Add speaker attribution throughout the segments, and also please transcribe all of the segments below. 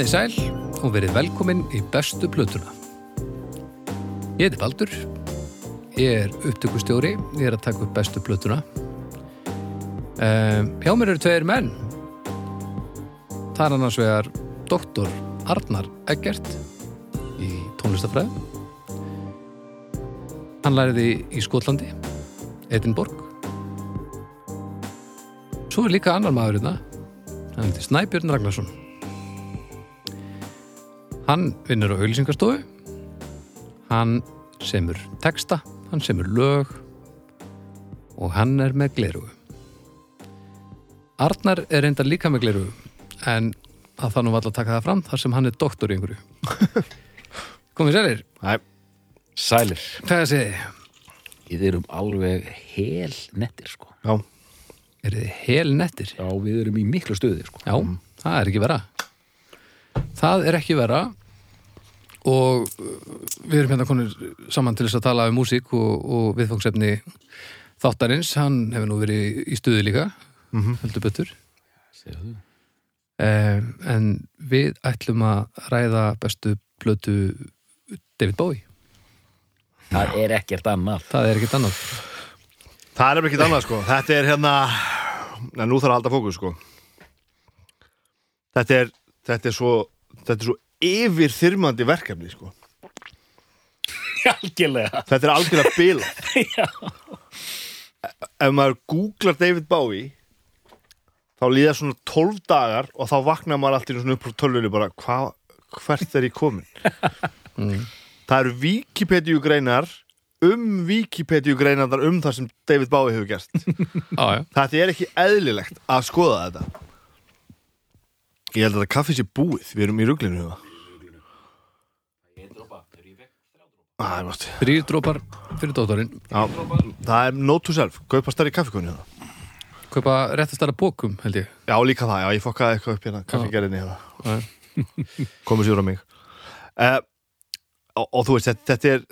Speaker 1: Komið í sæl og verið velkomin í bestu plötuna. Ég heiti Baldur, ég er upptökustjóri, ég er að taka upp bestu plötuna. Um, hjá mér eru tveir menn. Það er annars vegar doktor Arnar Eggert í tónlistafræði. Hann læriði í Skotlandi, Edinborg. Svo er líka annar maður hérna, hann heitir Snæbjörn Ragnarsson. Hann vinnur á auðlýsingarstofu, hann semur texta, hann semur lög og hann er með glerugu. Arnar er reyndar líka með glerugu, en að það nú var að taka það fram þar sem hann er doktor í einhverju. Komið sælir,
Speaker 2: Næ, sælir
Speaker 1: hvað það segið?
Speaker 3: Við erum alveg hel nettir sko.
Speaker 2: Já,
Speaker 1: Er þið hel nettir?
Speaker 3: Já, við erum í miklu stuði sko.
Speaker 1: Já, það er ekki vera. Það er ekki vera og uh, við erum hérna konur saman til þess að tala um músík og, og viðfangsefni þáttarins, hann hefur nú verið í stuði líka, heldur betur. Eh, en við ætlum að ræða bestu blötu David Bowie.
Speaker 3: Það er ekkert annað.
Speaker 1: Það er ekkert annað.
Speaker 2: það er ekki annað sko Þetta er hérna Nei, nú þarf að halda fókus sko Þetta er Þetta er svo Þetta er svo yfirþyrmandi verkefni sko.
Speaker 3: Algjörlega.
Speaker 2: Þetta er algjörlega bila Ef maður googlar David Bowie þá líða svona 12 dagar og þá vaknar maður alltaf svona upp á tölvunni bara hva, hvert er ég komin? Það eru Wikipedia greinar um Wikipedia greinar um það sem David Bowie hefur gert.
Speaker 1: Já.
Speaker 2: Þetta er ekki eðlilegt að skoða þetta. Ég held að þetta kaffi sé búið. Við erum í ruglinu það Það er gott
Speaker 1: Þrýr drópar fyrir dóttorinn.
Speaker 2: Það er note to self Kaupa stærri kaffikonu það
Speaker 1: Kaupa réttastara bókum, held ég.
Speaker 2: Já, líka það, já, ég fokkaði eitthvað upp hérna Kaffigerðinni hérna. Komið sér á mig uh, og, og þú veist, þetta, þetta er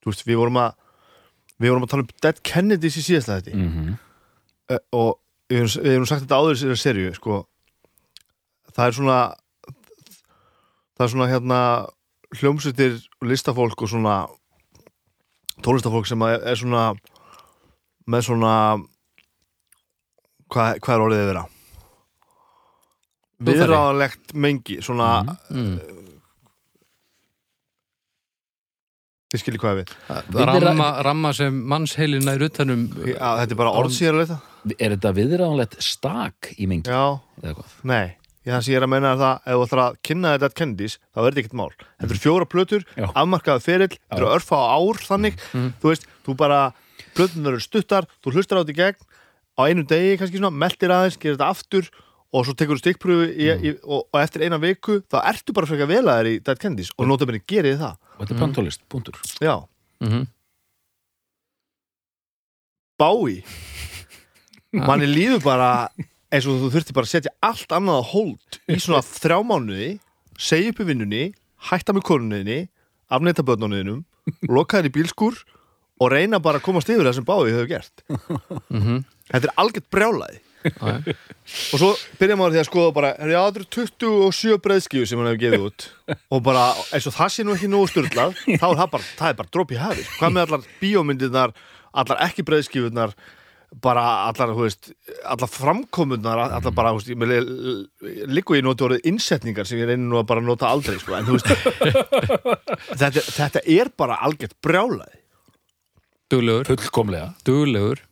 Speaker 2: Þú veist, við vorum að Við vorum að tala um Dead Kennedys í síðasta þetta
Speaker 3: Mm -hmm.
Speaker 2: uh, og við hefum, sagt þetta áður í þessari serju sko, það er svona það er svona hérna hljómsveitir og listafólk og svona tólistafólk sem er svona með svona hvað, hvað er orðið
Speaker 1: Hljóðfæri.
Speaker 2: viðráðanlegt mengi svona,
Speaker 1: Mm.
Speaker 2: þið skiljið hvað ég við
Speaker 3: Viðra-
Speaker 1: Ramma, ramma sem mannsheilin nær utanum
Speaker 2: Já, þetta er bara orðsýra leita
Speaker 3: Er þetta viðræðanlegt stak í mengi?
Speaker 2: Já,
Speaker 3: Eða hvað?
Speaker 2: Nei, ég það sem ég er að menna er það ef þú ætlar að kynna þetta Kennedys þá er þetta ekkert mál. Þetta eru fjóra plötur
Speaker 3: Já.
Speaker 2: afmarkaði ferill, þetta eru örfa á ár þannig, þú veist, þú bara plötunar eru stuttar, þú hlustar á þetta í gegn á einu degi kannski svona, meldir aðeins gerir þetta aftur og svo tekur þú stikkpröfu í, og, og eftir eina viku þá ertu bara frekar vel að þér í Dead Kennedys og nota mér gerið það.
Speaker 3: Og þetta er pantólist, punktur.
Speaker 2: Já,
Speaker 1: mm
Speaker 2: Bái manni líður bara eins og þú þurfti bara að setja allt annað á hold í svona þrjá mánuði segja upp í vinnunni, hætta með konunniðinni afneita börnunniðinum loka þér í bílskur og reyna bara að komast yfir það sem Bái hefur gert
Speaker 1: -hmm.
Speaker 2: þetta er algjört brjálaði
Speaker 1: Já, já.
Speaker 2: og svo byrja maður því að skoða bara já, það eru 27 breiðskíu sem hann hefur gefið út og bara, eins og það sé nú ekki nógu styrlað, þá er það bara, það er bara dropp í hafi, hvað með allar bíómyndirnar allar ekki breiðskífurnar bara allar, þú veist allar framkomunnar, allar bara þú veist, ég líku ég noti orðið innsetningar sem ég reynir nú að bara nota aldrei sko, en þú veist þetta, þetta er bara algjört brjálaði
Speaker 1: Duglegur,
Speaker 3: Fullkomlega.
Speaker 1: duglegur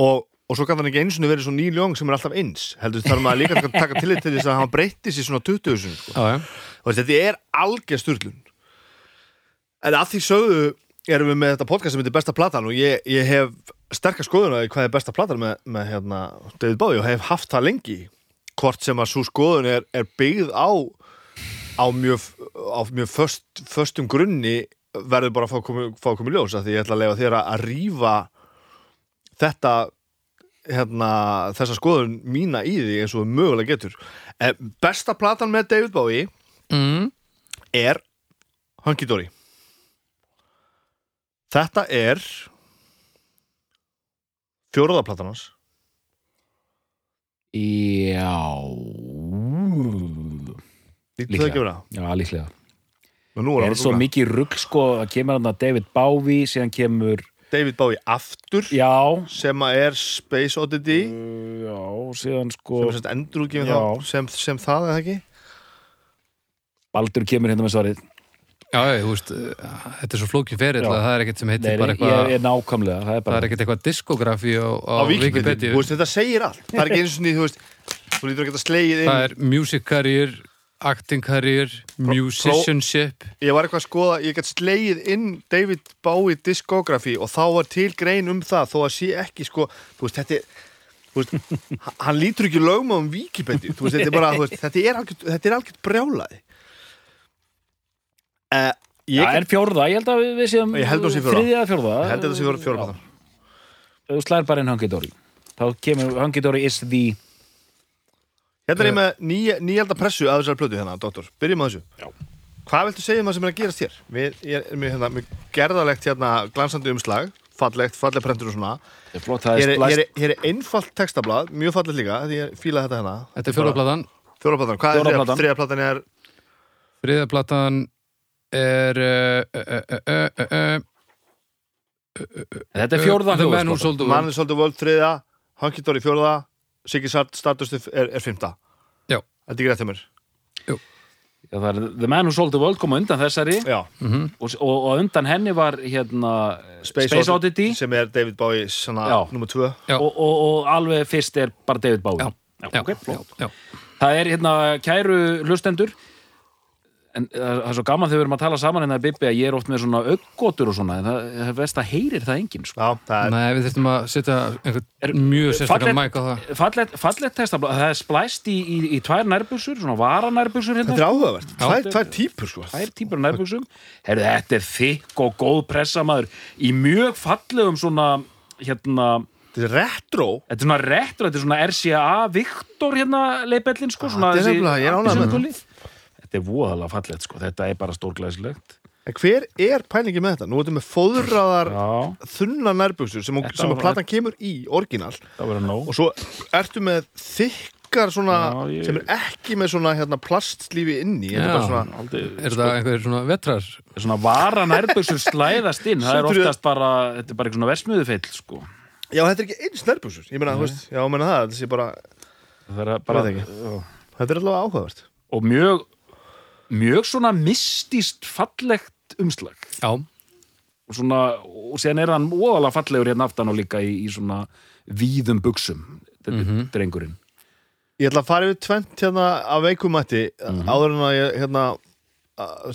Speaker 2: og, og svo kann hann ekki eins og verið svo ný ljóng sem er alltaf eins heldur þarf maður líka að taka tillit til þess að hann breytti sér svona 20 sinni sko.
Speaker 1: Já, já.
Speaker 2: og þetta er algjör styrlun en að því sögðu erum við með þetta podcast sem heitir besta platan og ég, ég hef sterkast skoðun að hvað er besta platan með, með hérna, David Bowie og hef haft það lengi. Hvort sem að svo skoðun er, er byggð á á mjög, á mjög föst, föstum grunni verður bara að fá fá að koma í ljós því ég ætla að lefa þér að, rífa þetta hérna, þessa skoðun mína í því eins og mögulega getur. Eh, besta platan með David Bowie
Speaker 1: Mm.
Speaker 2: er Hunky Dory Þetta er fjóraðaplatan hans.
Speaker 3: Já.
Speaker 2: Það ekki vera?
Speaker 3: Já, líklega. Það
Speaker 2: er
Speaker 3: er svo
Speaker 2: það
Speaker 3: mikið rugg sko að kemur hann að David Bowie síðan kemur
Speaker 2: David Bowie aftur
Speaker 3: Já.
Speaker 2: sem að er Space Oddity.
Speaker 3: Já, síðan sko
Speaker 2: sem er þá. Sem, sem það eða ekki?
Speaker 3: Baldur kemur hérna með svarið
Speaker 1: Já, þú veist, uh, þetta er svo flókin ferill að það er ekkert sem heitir
Speaker 3: Nei,
Speaker 1: bara
Speaker 3: ég
Speaker 1: eitthvað
Speaker 3: er nákvæmlega Það er
Speaker 1: það
Speaker 3: bara
Speaker 1: er ekkert eitthvað diskografi á, á,
Speaker 2: á Wikipedia, veist, þetta segir allt. Það er ekki eins og ný, þú veist þú lítur ekki að slegið inn.
Speaker 1: Það er music career acting career, musicianship.
Speaker 2: Ég var eitthvað að skoða, ég gætt slegið inn David Bowie discography og þá var til grein um það þó að sé ekki sko, þú veist, þetta er hann lítur ekki lögma um Wikipedia, er er þetta er algjört brjálaði uh, ég,
Speaker 3: Það er fjórða, ég held að við, við séum
Speaker 2: Ég held að það sé fjórða.
Speaker 3: Þriðja eða fjórða
Speaker 2: ég held að þetta sé.
Speaker 3: Ef Þú slær bara inn Hunky Dory Þá kemur Hunky Dory is the
Speaker 2: Hérna er ég með nýja, nýjalda pressu að þessari plötu hérna, doktor. Byrjum á þessu.
Speaker 3: Já.
Speaker 2: Hvað viltu segja um það sem er að gerast hér? Við, ég er með, hérna, með gerðalegt hérna, glansandi umslag, fallegt, falleg prentur og svona.
Speaker 3: Það er flott, það er
Speaker 2: er, hér er, hér er einfalt textablað, mjög fallegt líka, því ég fíla þetta hérna.
Speaker 1: Þetta er fjóraplatan.
Speaker 2: Hvað
Speaker 3: Fjórða
Speaker 2: er
Speaker 3: platan.
Speaker 2: þriða platan er?
Speaker 1: Þriðaplatan er
Speaker 3: Þetta er fjórða
Speaker 1: The Man Who
Speaker 3: hljóðskota.
Speaker 1: Sold the World
Speaker 2: Mann Soldi World þriða, Hunky Dory fjórða, Siggy Stardust er, er fymta.
Speaker 1: Já.
Speaker 2: Þetta er ekki rétt hjá mér.
Speaker 3: Já, það er The Man Who Sold the World kom á undan þessari
Speaker 2: Já.
Speaker 3: og, og, og undan henni var hérna
Speaker 2: Space,
Speaker 3: Space Oddity
Speaker 2: Sem er David Bowie, nummer tvö.
Speaker 1: Já.
Speaker 3: og, og, og alveg fyrst er bara David Bowie
Speaker 1: Já. Já,
Speaker 3: ok,
Speaker 1: já,
Speaker 3: flott.
Speaker 1: já.
Speaker 3: Það er hérna kæru hlustendur en uh, það er svo gaman þegar við erum að tala saman hérna Bibbi að ég er oft með svona auggotur og svona en það, það veist að heyrir það enginn sko.
Speaker 2: Já, það er,
Speaker 1: Nei, við þurfum að setja
Speaker 3: Er-
Speaker 1: einhvern mjög sérstakann
Speaker 3: Fallegt-
Speaker 1: mæk á það
Speaker 3: Fallegt, fallegt textabla, það er splæst í, í, í tvær nærbuxur, svona varanærbuxur hérna,
Speaker 2: þetta er áhugavert. Tvær, tvær típur, sko.
Speaker 3: tvær típur af nærbuxum Herru, þetta er þykk og góð pressamaður í mjög fallegum svona hérna,
Speaker 2: Þetta er retro.
Speaker 3: þetta er svona retro, þetta er svona RCA Victor hérna leipellin sko, svona
Speaker 2: þetta er
Speaker 3: þessi Þetta er voðalega fallegt sko, þetta er bara stórglæsilegt.
Speaker 2: En hver er pælingi með þetta? Nú erum við með fóðraðar
Speaker 3: Já,
Speaker 2: þunna nærbuxur sem,
Speaker 3: Þetta
Speaker 2: sem að
Speaker 3: var-
Speaker 2: platan kemur í, orginal.
Speaker 3: Það
Speaker 2: og svo ertu með þykkar svona
Speaker 3: Já, ég-
Speaker 2: sem er ekki með svona hérna, plastslífi inni. Þetta er
Speaker 1: Já.
Speaker 2: bara svona,
Speaker 3: Aldrei,
Speaker 1: Er það einhver svona vetrar?
Speaker 3: svona varanærbuxur slæðast inn. Það er oftast bara, þetta er bara eitthvað svona versmiðufeill sko.
Speaker 2: Já, þetta er ekki eins nærbuxur. Ég meina, þú veist, já, meina það, þetta sé bara
Speaker 3: það er bara.
Speaker 2: Þetta er allavega áhugavert.
Speaker 3: Og mjög mjög svona mistist fallegt umslag
Speaker 1: Já,
Speaker 3: og svona, og sen er hann óalega fallegur hérna aftan og líka í, í svona víðum buksum þetta
Speaker 1: Mhm.
Speaker 3: er drengurinn
Speaker 2: Ég ætla að fara yfir tvent hérna af veikumætti
Speaker 3: Mhm.
Speaker 2: áður en að ég, hérna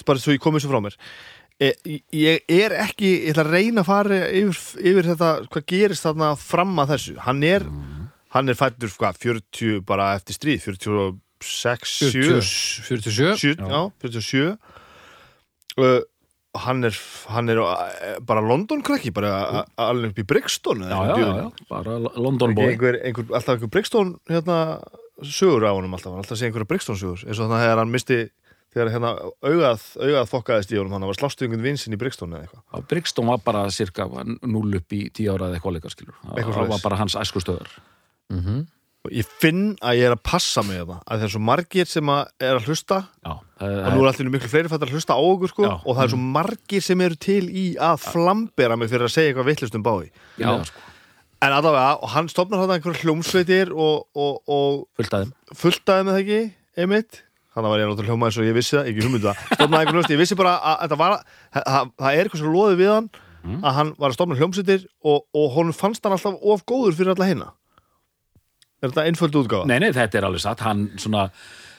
Speaker 2: bara svo ég komið svo frá mér e, ég er ekki, ég ætla að reyna að fara yfir, yfir þetta, hvað gerist þarna fram að þessu, hann er
Speaker 3: Mhm.
Speaker 2: hann er fættur, hvað, 40 bara eftir stríð, 46
Speaker 1: 40,
Speaker 2: 7,
Speaker 1: 47
Speaker 2: 7 já, 47 uh, hann er hann er uh, bara London krakki bara alveg upp í Brixton
Speaker 3: já, já, já, já, bara London boy.
Speaker 2: Einhver, einhver, alltaf einhver Brixton hérna, sögur á honum alltaf, alltaf segja einhverja Brixton sögur. Eins og þannig að þegar hann misti þegar hérna augað, augað fokkaðist í honum hann var slástu einhvern vinsinn í Brixton eða eitthvað.
Speaker 3: Brixton var bara cirka var null upp í tíu ára eða eitthvað leika skilur. Það var bara hans æskustöðar
Speaker 2: og ég finn að ég er að passa mig þetta að það er svo margir sem að er að hlusta.
Speaker 3: Já, það,
Speaker 2: og nú er allir miklu fleiri fættar að hlusta á okkur sko,
Speaker 3: Já.
Speaker 2: og það er svo margir sem eru til í að flambera mig fyrir að segja eitthvað vittlust um bái
Speaker 3: já, sko,
Speaker 2: en allavega, og hann stopnar þetta einhverja hljómsveitir og, og, og fulltaði með það ekki, einmitt? Þannig var ég náttúrulega hljómaði svo ég vissi það, ekki hugmyndu það stofnaði einhvern hljómsveit, ég vissi bara að þetta var það, það, það er eitthvað svo loðið við hann að hann var að stofna hljómsveitir og, og honum fannst hann alltaf of góður fyrir alla hinna er þetta einföld útgáfa?
Speaker 3: Nei, nei, þetta er alveg satt, hann svona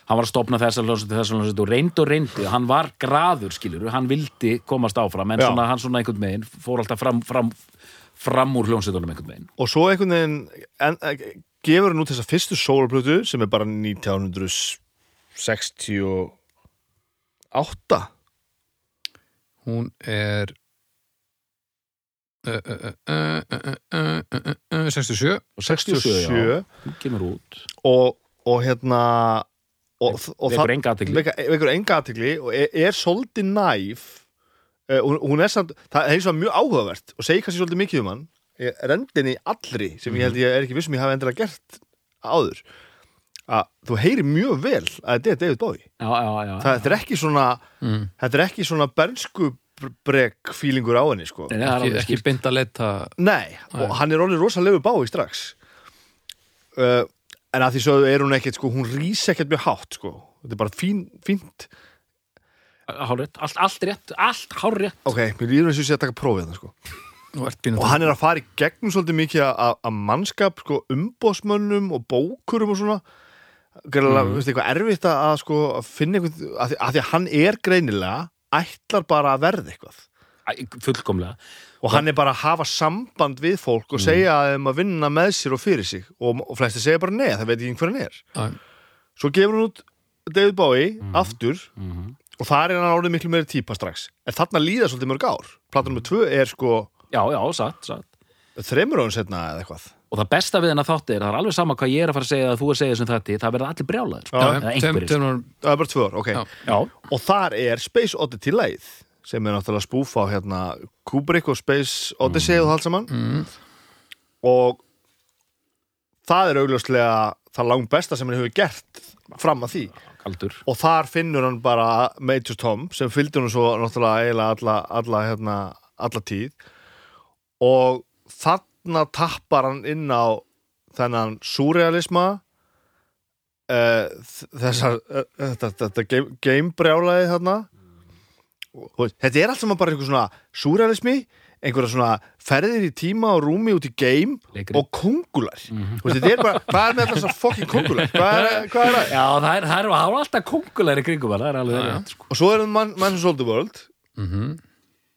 Speaker 3: hann var að stopna þessa hljómsveit þessa hljómsveit og reyndi og reyndi, hann var graður skilur, hann vildi komast áfram en svona, hann svona einhvern veginn fór alltaf fram, fram, fram úr hljómsveitunum einhvern veginn.
Speaker 2: Og svo einhvern veginn en, en, gefur hann út þessa fyrstu sólplötu sem er bara 1968
Speaker 1: Hún er 67
Speaker 3: og 67,
Speaker 2: 67
Speaker 3: já, hún kemur út.
Speaker 2: Og, og hérna og, og
Speaker 3: vekur enga athygli.
Speaker 2: vekur, vekur enga athygli og er, er svolítið næf. Uh, hún, hún er samt, það er eins og mjög áhugavert og segir kannski svolítið mikið um hann. Ég- rendinni allri sem ég held ég er ekki vissum ég hafi endilega gert áður. Að þú heyri mjög vel að þetta er David Bowie.
Speaker 3: Já, já, já,
Speaker 2: það, þetta er ekki svona
Speaker 1: mm.
Speaker 2: þetta er ekki svona bernsku brek fílingur á henni sko.
Speaker 3: Nei, nei, það er
Speaker 1: ekki, ekki beint að leita
Speaker 2: Nei, og hann er orðin rosalegu bái strax. Uh, En að því svo er hún ekkert sko, hún rís ekkert mjög hátt sko. Þetta er bara fín, fínt.
Speaker 3: Hárrétt, allt, allt rétt, allt hárrétt.
Speaker 2: Ok, mér líður eins og sé að taka prófið það sko.
Speaker 1: Og, ert pínu
Speaker 2: Og hann er að fara í gegnum svolítið mikið að mannskap, sko, umbósmönnum og bókurum og svona. Greiðlega, mm. veist eitthvað erfitt að, að sko að finna eitthvað, að því að hann er greinilega ætlar bara að verða eitthvað.
Speaker 3: Fullkomlega.
Speaker 2: Og hann er bara að hafa samband við fólk og segja þeim að vinna með sér og fyrir sig. Og, og flesti segja bara nei, það veit ekki hver hann er. Svo gefur hann út David Bowie aftur
Speaker 3: Mhm.
Speaker 2: og það er hann orðið miklu meiri típa strax. En þarna líða svolítið mörg ár. Platan nummer tvö er sko
Speaker 3: Já, já, satt, satt.
Speaker 2: þreymur án setna eða eitthvað
Speaker 3: Og það besta við hennar þátti er, það er alveg sama hvað ég er að fara að segja að þú er að segja sem þetta, það verða allir
Speaker 1: árum-
Speaker 2: það er bara tvö ár, ok.
Speaker 1: Já.
Speaker 3: Já,
Speaker 2: og þar er Space Oddity lagið sem er náttúrulega spúf á hérna Kubrick og Space Odyssey og það allt saman.
Speaker 1: Mm.
Speaker 2: og það er augljóslega það langt besta sem hann hefur gert fram að því.
Speaker 3: Kaldur.
Speaker 2: Og þar finnur hann bara Major Tom sem fylgdi hann svo náttúrulega eiginlega alla, alla, hérna, alla tíð. Og þarna tappar hann inn á þennan súrealisma uh, þessar uh, þetta, þetta game, gamebrjálaði þarna og, þetta er allt saman bara einhver svona súrealismi einhverja svona ferðir í tíma og rúmi út í game
Speaker 3: Leikrit.
Speaker 2: og kongular mm þetta er bara, hvað er með þessar fucking kongular hvað er, hvað er það?
Speaker 3: Já, það er, það er, það er alltaf kongulegri kringum hann, það er alveg rétt sko.
Speaker 2: og svo er það Man, Man Who Sold the World
Speaker 1: Mm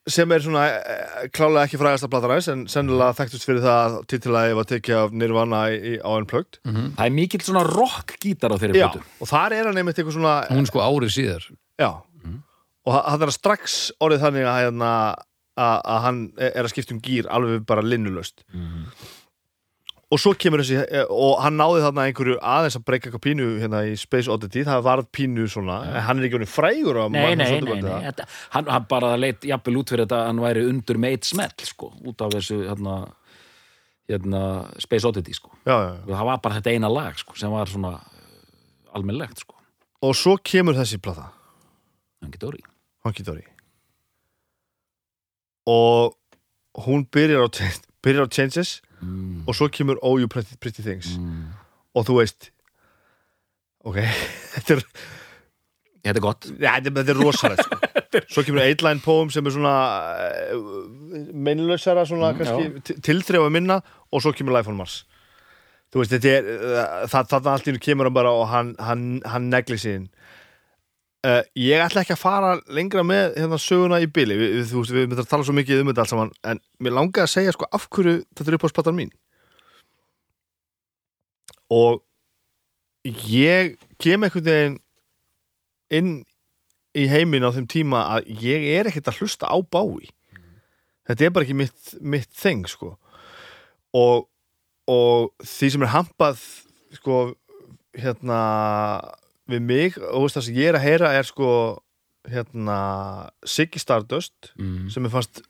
Speaker 2: sem er svona eh, klálega ekki frægasta plataræs en sennilega þekktust fyrir það að titilæði var tekið af Nirvana í, í, á Unplugged.
Speaker 3: Það er mikill svona rock gítar á þeirri plötu.
Speaker 2: og þar er hann einmitt eitthvað svona
Speaker 1: hún sko árið síðar.
Speaker 2: Já, og það er strax orðið þannig að, hérna, að, að hann er að skipta um gýr alveg bara linnulöst og svo kemur þessi eh, og hann náði þarna einhverju aðeins að breyka eitthvað pínu hérna í Space Oddity, það varð pínu svona, en hann er ekki honum frægur á eða?
Speaker 3: Þetta, hann, hann bara leit jafnvel út fyrir þetta að hann væri undur með eitt smell sko, út af þessu hérna, hérna Space Oddity sko.
Speaker 2: Já, já, já.
Speaker 3: það var bara þetta eina lag sko, sem var svona uh, almennlegt sko.
Speaker 2: Og svo kemur þessi plata Honky Dory og hún byrjar á, byrjar á Changes
Speaker 3: mm.
Speaker 2: og svo kemur Oh You Pretty, Pretty Things
Speaker 3: Mm.
Speaker 2: og þú veist ok, þetta er
Speaker 3: Þetta er gott
Speaker 2: ja, þetta, er- rosalegt sko. svo kemur Eight-Line Poem sem er svona uh, meinlausara svona
Speaker 3: Mm,
Speaker 2: kannski tilþrefa minna og svo kemur Life on Mars þú veist, þetta er uh, það, það allt í hennu kemur hann bara og hann, hann, hann negli sín uh, ég ætla ekki að fara lengra með hérna söguna í bili. Við, þú veist, við myndum að tala svo mikið um þetta allt saman en mér langaði að segja sko af hverju þetta er upp á spatan mín. Og ég kem einhvern veginn inn í heiminn á þeim tíma að ég er ekkert að hlusta á bái þetta er bara ekki mitt, mitt þeng sko. Og, og því sem er hampað sko hérna við mig og veist það sem ég er að heyra er sko hérna Siggy Stardust
Speaker 3: mm.
Speaker 2: sem er fast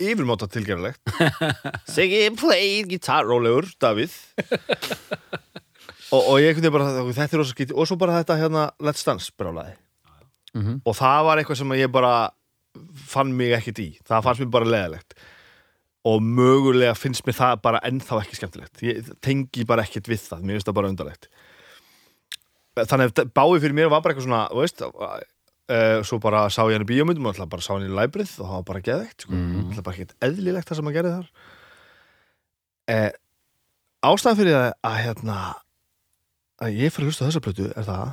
Speaker 2: yfirmáta tilgerðalegt Siggy played guitar rólegur, Davíð. Og, og ég kundi bara þetta er skýti og svo bara þetta hérna Let's Dance brálaði
Speaker 1: mm
Speaker 2: og það var eitthvað sem ég bara fann mig ekkert í, það fannst mér bara leðilegt og mögulega finnst mér það bara ennþá ekki skemmtilegt. Ég tengi bara ekkert við það, mér finnst það bara undarlegt þannig að báði fyrir mér var bara eitthvað svona, veist uh, svo bara sá ég hann í bíómyndum og alltaf bara sá hann í læbrið og það var bara geðveikt sko.
Speaker 1: Mhm.
Speaker 2: alltaf bara ekkert eðlilegt það sem hann gerði þar. Uh, ástæðan fyrir að, að hérna að ég fyrir að hlusta þessa plötu er það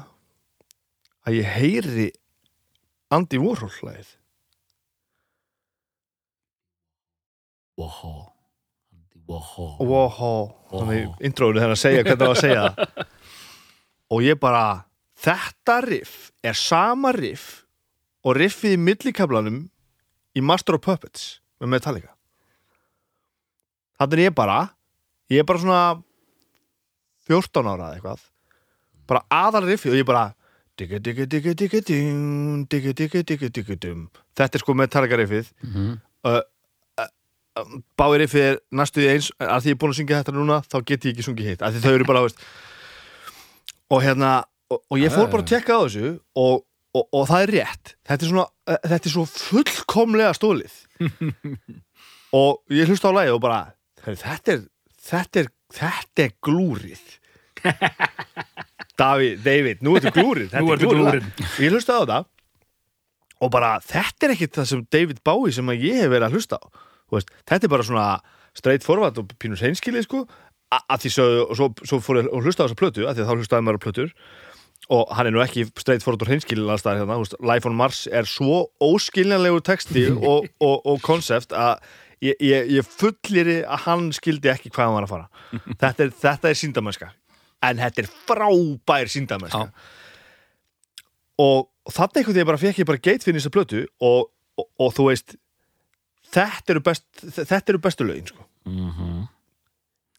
Speaker 2: að ég heyri Andy Warhol hlæðið
Speaker 3: Woho Woho
Speaker 2: Woho þannig í intróinu þegar að segja hvernig það var að segja það og ég bara þetta riff er sama riff og riffið í millikablanum í Master of Puppets með Metallica. Þannig er ég bara ég er bara svona 14 ára eða eitthvað bara aðal riffið og ég bara digga digga digga digga dum digga digga digga digga dum. Þetta er sko Metallica riffið.
Speaker 1: -hmm.
Speaker 2: báir riffið er næstu því eins að því ég er búin að syngja þetta núna þá get ég ekki sungið hitt af því þau eru bara, veist og hérna og, og ég fór bara að tekka á þessu og, og, og það er rétt. Þetta er svona, eh, þetta er svo fullkomlega stólið og ég hlusta á lagi og bara "Heyrðu, þetta er, þetta er þetta er glúrið. David, David, nú ertu glúrið þetta
Speaker 3: Nú
Speaker 2: er glúrið ég hlusta á þetta og bara, þetta er ekkit það sem David Bowie sem ég hef verið að hlusta á. Veist, þetta er bara svona straight forward og pínur hreinskilið sko að því sögðu, og svo, svo fór ég að hlusta á þessa plötu að því að þá hlustaði maður á plötur og hann er nú ekki og hreinskilið alls staðar hérna, veist, Life on Mars er svo óskiljanlegu texti og, og, og konsept að ég, ég, ég fulliri að hann skildi ekki hvað hann var að fara þetta er, þetta er síndamennska en þetta er frábær síndamennska
Speaker 1: Já.
Speaker 2: og, þannig einhvern veginn bara fekk ég bara geit fyrir þessa plötu og, og, og þú veist þetta eru, best, þetta eru bestu lögin sko.
Speaker 3: Mhm.
Speaker 2: E- e-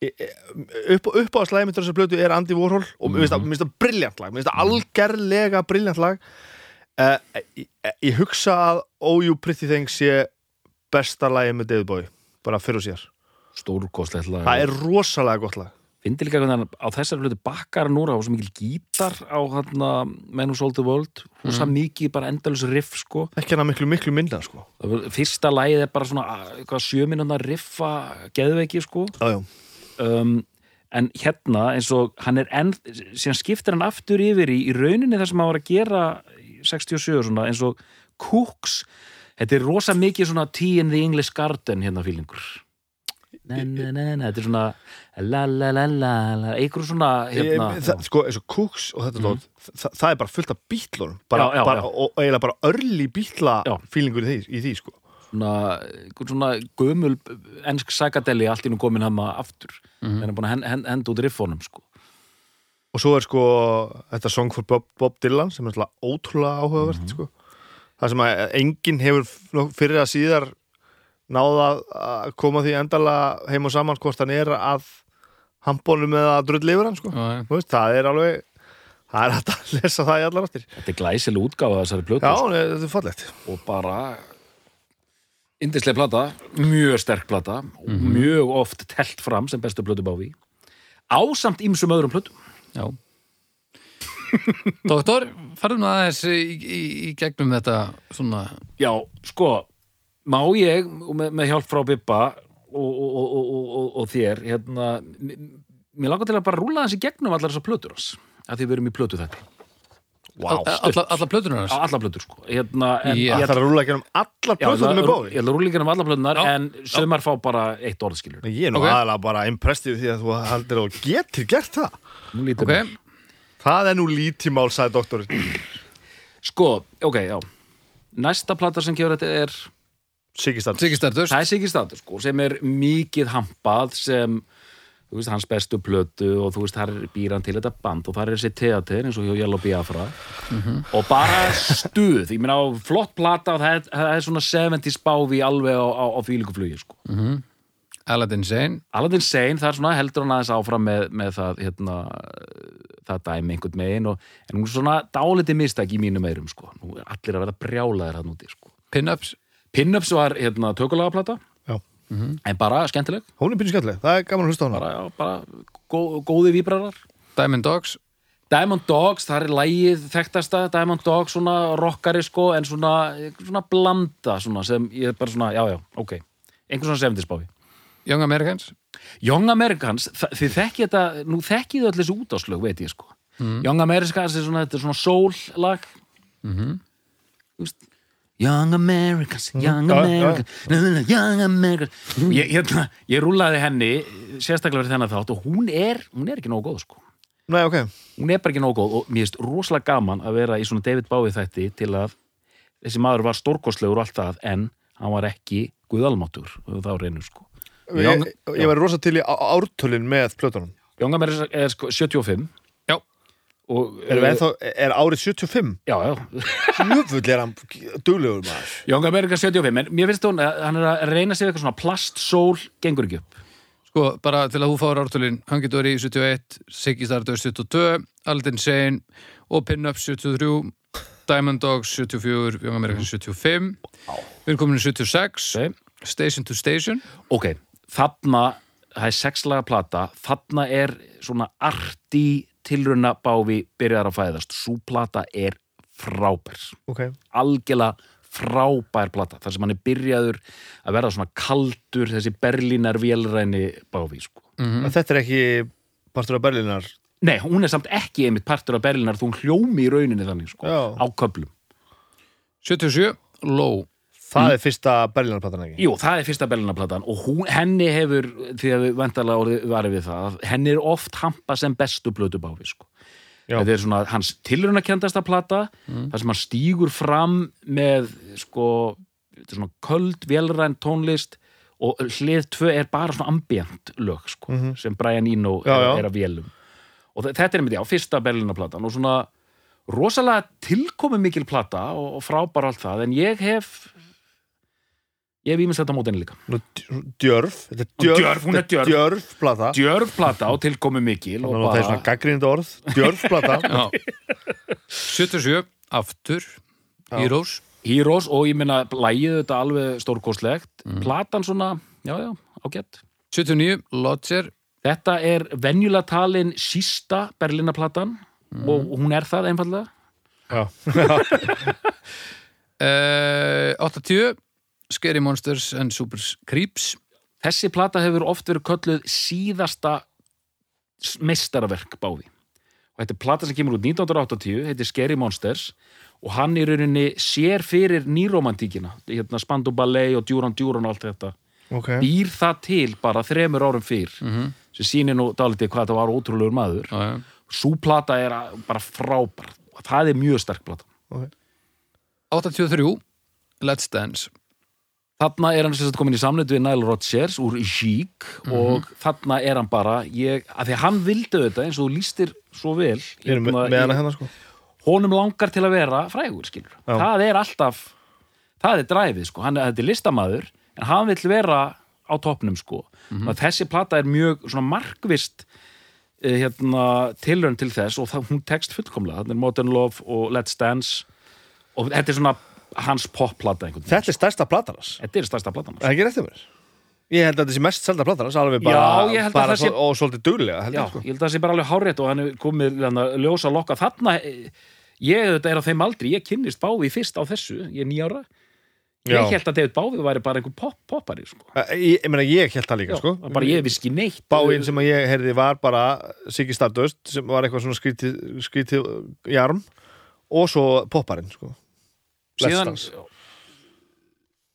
Speaker 2: upp, upp á að slæmi þessar plötu er Andy Warhol og mér finnst það- finnst það briljant lag mér finnst það algerlega briljant lag. Uh, ég, ég hugsa að Oh You Pretty Thing sé besta lagi með David Bowie bara fyrir og sér
Speaker 3: Stórkostlegt lag.
Speaker 2: Það er rosalega gott lag.
Speaker 3: Fyndi líka hvernig hann á þessar hluti bakkar núra á svo mikil gítar á hann Men Who Sold the World. Og svo mikið bara endalus riff sko.
Speaker 2: Ekki hann miklu miklu minna sko.
Speaker 3: Fyrsta lagið er bara svona ah, sjöminuna riffa geðveiki sko.
Speaker 2: Já, já.
Speaker 3: Um, en hérna eins og hann er enn, síðan skiptir hann aftur yfir í, í rauninni það sem hann var að gera í 67 svona, eins og Cooks þetta er rosa mikið svona Tea in the English Garden hérna fílingur þetta er svona la la la la einhver svona hérna,
Speaker 2: það, sko, eins og Cooks og þetta mm. það, það er bara fullt af bítlunum bara,
Speaker 3: Já, já,
Speaker 2: bara,
Speaker 3: já.
Speaker 2: og, eiginlega bara örli bítla
Speaker 3: Já.
Speaker 2: fílingur í því, í því sko.
Speaker 3: Svona, gömul ensk sakadeli allt í nú komin hann aftur mm. en er búin að hend, hend, henda út riffunum sko.
Speaker 2: og svo er sko þetta Song for Bob, Bob Dylan sem er svona ótrúlega áhugavert
Speaker 3: Mhm.
Speaker 2: sko. það sem að enginn hefur fyrir að síðar náða að koma því endala heim og saman hvort hann er að handbónum eða að drull yfir hann sko. Veist, það er alveg það er hægt að lesa það í allar áttir
Speaker 3: þetta er glæsileg útgáfa af þessari plötu
Speaker 2: já,
Speaker 3: sko.
Speaker 2: þetta er fallegt
Speaker 3: og bara indislega plata, mjög sterk plata og mjög oft telt fram sem bestu plötu báfi ásamt ýmsum öðrum plötum.
Speaker 1: Já. Doktor, farðum aðeins í, í, í gegnum þetta svona
Speaker 3: já, sko, má ég með, með hjálp frá Bibba og, og, og, og, og, og þér hérna, mér langar til að bara rúla þessi gegnum allar þessar plötur hans að því við erum í plötu þetta
Speaker 2: wow.
Speaker 1: alla, alla plötunar hans?
Speaker 3: Allar plötur sko. Hérna, en,
Speaker 1: Já.
Speaker 2: það
Speaker 3: ég,
Speaker 2: þarf að rúla ekki um allar
Speaker 3: já,
Speaker 2: plötunum með
Speaker 3: ég
Speaker 2: bóði?
Speaker 3: ætla að rúla ekki um allar plötunar
Speaker 1: Já.
Speaker 3: en sömar fá bara eitt orðskilur
Speaker 2: ég er nú
Speaker 1: Ok.
Speaker 2: aðalega bara impressið því að þú haldir og getur gert það.
Speaker 3: Nú lítur
Speaker 1: Ok,
Speaker 3: við.
Speaker 2: það er nú lítimál, sagði doktorinn.
Speaker 3: Sko, ok, já. Næsta plata sem kefur þetta er
Speaker 2: Sigistad
Speaker 1: Siggi Stardust.
Speaker 3: Það er Siggi Statur sko, sem er mikið hampað sem veist, hans bestu plötu og þú veist, þar er býran til þetta band og þar er þessi teater eins og hjá Yellow Biafra og bara stuð ég meina flott plata og það er, það er svona 70s báfi alveg á, á, á fílinguflugi sko.
Speaker 1: Aladdin Sane
Speaker 3: Aladdin Sane, það er svona heldur hann aðeins áfram með, með það hérna, það dæmi einhvern megin og, en hún er svona dáliti mistæk í mínum meirum sko. nú allir að vera brjálaðir hann úti sko.
Speaker 1: Pin-ups
Speaker 3: Pinups var hérna, tökulagaplata
Speaker 2: Já.
Speaker 3: en bara skemmtileg.
Speaker 2: Hún er pínu skemmtileg, það er gaman að hlusta á hana.
Speaker 3: Bara, já, bara gó, góði víbrarar
Speaker 1: Diamond Dogs.
Speaker 3: Diamond Dogs, það er lægið þekktasta. Diamond Dogs, svona rockari sko en svona, svona blanda svona, sem ég er bara svona, já já, ok. Einhvern svona 70s báfi
Speaker 1: Young Americans.
Speaker 3: Young Americans, þið þekkið þetta nú þekkið þið öll þessi útáslög, veit ég sko. Young Americans er svona, þetta er svona soul lag mm veist, Young Americans Young
Speaker 2: Já, já.
Speaker 3: Americans na, na, Young Americans. Ég, hérna, ég rúlaði henni sérstaklega fyrir þennan þátt og hún er hún er ekki nógu góð sko.
Speaker 2: Nei, ok,
Speaker 3: hún er bara ekki nógu góð og mér finnst rosalega gaman að vera í svona David Bowie þætti til að þessi maður var stórkostlegur og allt það en hann var ekki guðalmáttur og þá reynur sko.
Speaker 2: Ég, ég var rosa til í ártölin með plötunum.
Speaker 3: Jónga mér er, sko 75
Speaker 1: Já.
Speaker 3: Og
Speaker 2: Er,
Speaker 3: eh,
Speaker 2: ennþá, er árið 75?
Speaker 3: já, já,
Speaker 2: Jöfull er hann duglegur maður.
Speaker 3: Jónga er 75 en mér finnst hún að hann er að reyna sig við eitthvað svona plastsól gengur ekki upp.
Speaker 1: Sko, bara til að þú fáir ártölin Hangit Dory 71, Siggi Stardust 72 Aladdin Sane og Pin-ups 73 Diamond Dogs 74, Young Americans 75 Við erum komin í 76
Speaker 3: Ok.
Speaker 1: Station to Station.
Speaker 3: Ok, þarna það er sexlaga plata, þarna er svona arti tilruna báfi byrjar að fæðast svo plata er frábær
Speaker 2: ok
Speaker 3: algjörlega frábær plata þar sem hann er byrjaður að verða svona kaldur þessi berlínar vélræni báfi sko.
Speaker 1: Mhm.
Speaker 2: Þetta er ekki partur af Berlínar
Speaker 3: Nei, hún er samt ekki einmitt partur af berlínar þú hljómi í rauninni þannig sko,
Speaker 2: Já.
Speaker 3: á köflum
Speaker 1: 77, Low
Speaker 2: Það er fyrsta Berlínarplatan ekki
Speaker 3: Jú, það er fyrsta Berlínarplatan og hún, henni hefur, því að við vantarlega orðið varið við það, henni er oft hampa sem bestu blötu báfi, sko.
Speaker 2: Já.
Speaker 3: Þetta er svona hans tilrunakendasta plata, þar sem hann stígur fram með, sko, þetta er svona köld, vélræn tónlist og hlið tvö er bara svona ambient lög, sko, sem Brian Eno
Speaker 2: Já, já.
Speaker 3: er, er að vélum. Og þe- þetta er einmitt, já, fyrsta Berlínarplatan og svona rosalega tilkomi mikil plata og, og frábær allt það, en ég hef ég hef ímest þetta mótinni líka.
Speaker 2: Nú, Djörf Þetta er djörf,
Speaker 3: Djörf, hún er
Speaker 2: þetta
Speaker 3: djörf.
Speaker 2: Djörf plata.
Speaker 3: Djörf plata og tilkomi mikil og
Speaker 2: Það er svona gaggrind orð. Djörf plata.
Speaker 1: Já. 77, aftur Heroes.
Speaker 3: Heroes og ég meina lægið þetta alveg stórkostlegt. Platan svona, já já, ágætt.
Speaker 1: 79, Lodger.
Speaker 3: Þetta er venjulega talin sísta Berlinaplatan og hún er það einfallega
Speaker 2: Já.
Speaker 1: uh, 80, Scary Monsters and Super Creeps.
Speaker 3: Þessi plata hefur oft verið kölluð síðasta meistaraverk báði og þetta er plata sem kemur út 1980 heitir Scary Monsters. Og hann í rauninni sér fyrir nýromantíkina hérna Spandau Ballet og Duran Duran og allt þetta.
Speaker 2: Ok.
Speaker 3: Býr það til bara þremur árum fyrr sem sýnir nú dálítið hvað það var ótrúlegur maður.
Speaker 1: Já, já.
Speaker 3: svo plata er bara frábær. Og það er mjög sterk plata.
Speaker 1: 83, Let's Dance
Speaker 3: þarna er hann sagt komin í samnættu við Nile Rodgers úr Chic og þarna er hann bara ég, að því að hann vildi þetta eins og þú lýstir svo vel
Speaker 2: erum með, hana hérna sko.
Speaker 3: honum langar til að vera frægur skilur,
Speaker 2: Já.
Speaker 3: það er alltaf það er dræfið sko, hann er, þetta er listamaður en hann vill vera á toppnum sko, mm þessi plata er mjög svona markvist eh, hérna, tilraun til þess og það, hún tekst fullkomlega, er Modern Love og Let's Dance. Og þetta er svona hans popplata
Speaker 2: Þetta er stærsta platan hans
Speaker 3: þetta er stærsta platan hans.
Speaker 2: Það er ekki rétt um mér Ég held að þetta sé mest selda platan hans Alveg bara,
Speaker 3: Já, ég
Speaker 2: bara
Speaker 3: sé-
Speaker 2: Og svolítið duglega
Speaker 3: Já,
Speaker 2: ég, sko.
Speaker 3: ég held að það sé bara alveg hárétt og hann er komið að ljósa lokka þarna ég þetta er á þeim aldri, ég kynnist Bávi fyrst á þessu, ég er nýjára ég
Speaker 2: Já.
Speaker 3: held að David Bávi væri bara einhver pop, poppari sko.
Speaker 2: Ég, ég meina ég held það líka
Speaker 3: Já,
Speaker 2: sko
Speaker 3: bara ég viski neitt
Speaker 2: Báinn sem ég heyrði var bara Siggi Stardust sem var eitthvað svona skrítið, jarm og svo popparinn sko.
Speaker 3: Síðan
Speaker 2: Dance.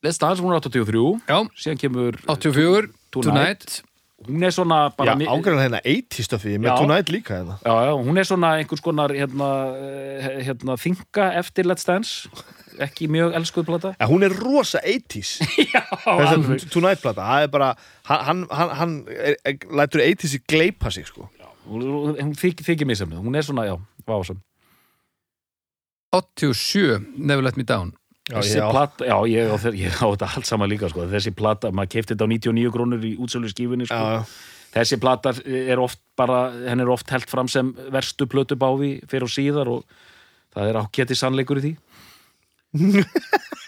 Speaker 3: Let's Dance, hún er 83
Speaker 1: Já,
Speaker 3: síðan kemur
Speaker 1: 84,
Speaker 3: Tonight.
Speaker 1: Tonight.
Speaker 3: Hún er svona
Speaker 2: Já,
Speaker 3: bara mi-
Speaker 2: ágræðan hérna 80 stöfi með
Speaker 3: Já.
Speaker 2: Tonight líka hérna.
Speaker 3: Já, já, hún er svona einhvers konar hérna, eh, hérna þinga eftir Let's Dance. Ekki mjög elskuð plata.
Speaker 2: Ja, Hún er rosa 80s
Speaker 3: já,
Speaker 2: Þessi Tonight plata, það er bara hann, hann, hann er, er, lætur 80s í gleipa sig sko.
Speaker 3: hún, hún þykir, þykir misefnið, hún er svona, já, vásam
Speaker 1: 87, Never Let Me Down
Speaker 2: Já,
Speaker 3: þessi
Speaker 2: já.
Speaker 3: plata, já, ég á, ég á þetta allt saman líka sko. þessi plata, maður keipti þetta á 99 krónur í útsölu skífunni sko. Þessi plata er oft bara henn er oft held fram sem verstu plötu báfi fyrir og síðar og það er ákjætti sannleikur í því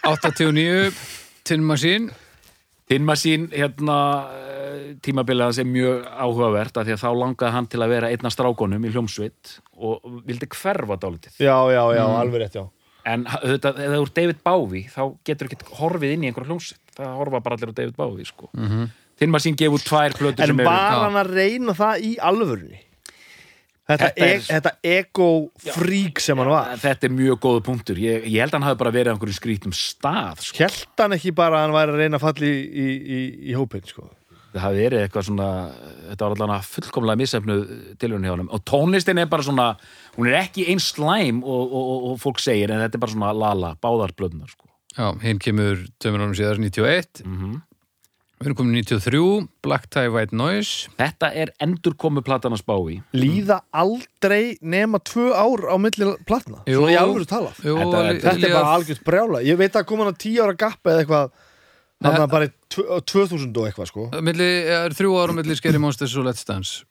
Speaker 1: 89, Tin Machine
Speaker 3: Tinma sín, hérna eh, tímabilið hans er mjög áhugavert af því að þá langaði hann til að vera einna strákonum í hljómsveit og vildi hverfa dálítið
Speaker 2: já, já, já, alveg rétt, já
Speaker 3: en auðvitað, ef það er David Bowie þá getur ekki horfið inn í einhverja hljómsveit það horfa bara allir á David Bowie sko. mm -hmm. Tinma sín gefur tvær plötur
Speaker 2: En
Speaker 3: sem eru
Speaker 2: var hann að reyna það í alvörunni? Þetta,
Speaker 3: Þetta er-
Speaker 2: e þetta ego-frík sem hann var
Speaker 3: Þetta er mjög góða punktur. Ég, ég held að hann hafi bara verið á einhverjum skrítum stað. Sko.
Speaker 2: Hjælt hann ekki bara að hann væri að reyna að falla í, í, í, í hópinn, sko
Speaker 3: Það hafi verið eitthvað svona, þetta var allan að fullkomlega misefnuð tilhörni hjá honum. Og tónlistin er bara svona, hún er ekki eins slæm og, og, og, og fólk segir, en þetta er bara svona lala, báðar blöðunar. Sko.
Speaker 1: Já, hinn kemur tveimur árum síðar 91
Speaker 3: Mm
Speaker 1: Við erum komin 93, Black Tie White Noise.
Speaker 3: Þetta er endurkomu platanars bái.
Speaker 2: Líða aldrei nema tvö ár á milli platna.
Speaker 1: Jú.
Speaker 2: Svona í alvöru talað
Speaker 1: Jú,
Speaker 3: Þetta er-
Speaker 2: Þetta er bara algjört brjála. Ég veit að koma hann að tíu ára gappa eða eitthvað. Þannig að bara í tvö- 2000 og eitthvað, sko.
Speaker 1: Milli, er þrjú árum milli Scary Monsters og Let's Dance.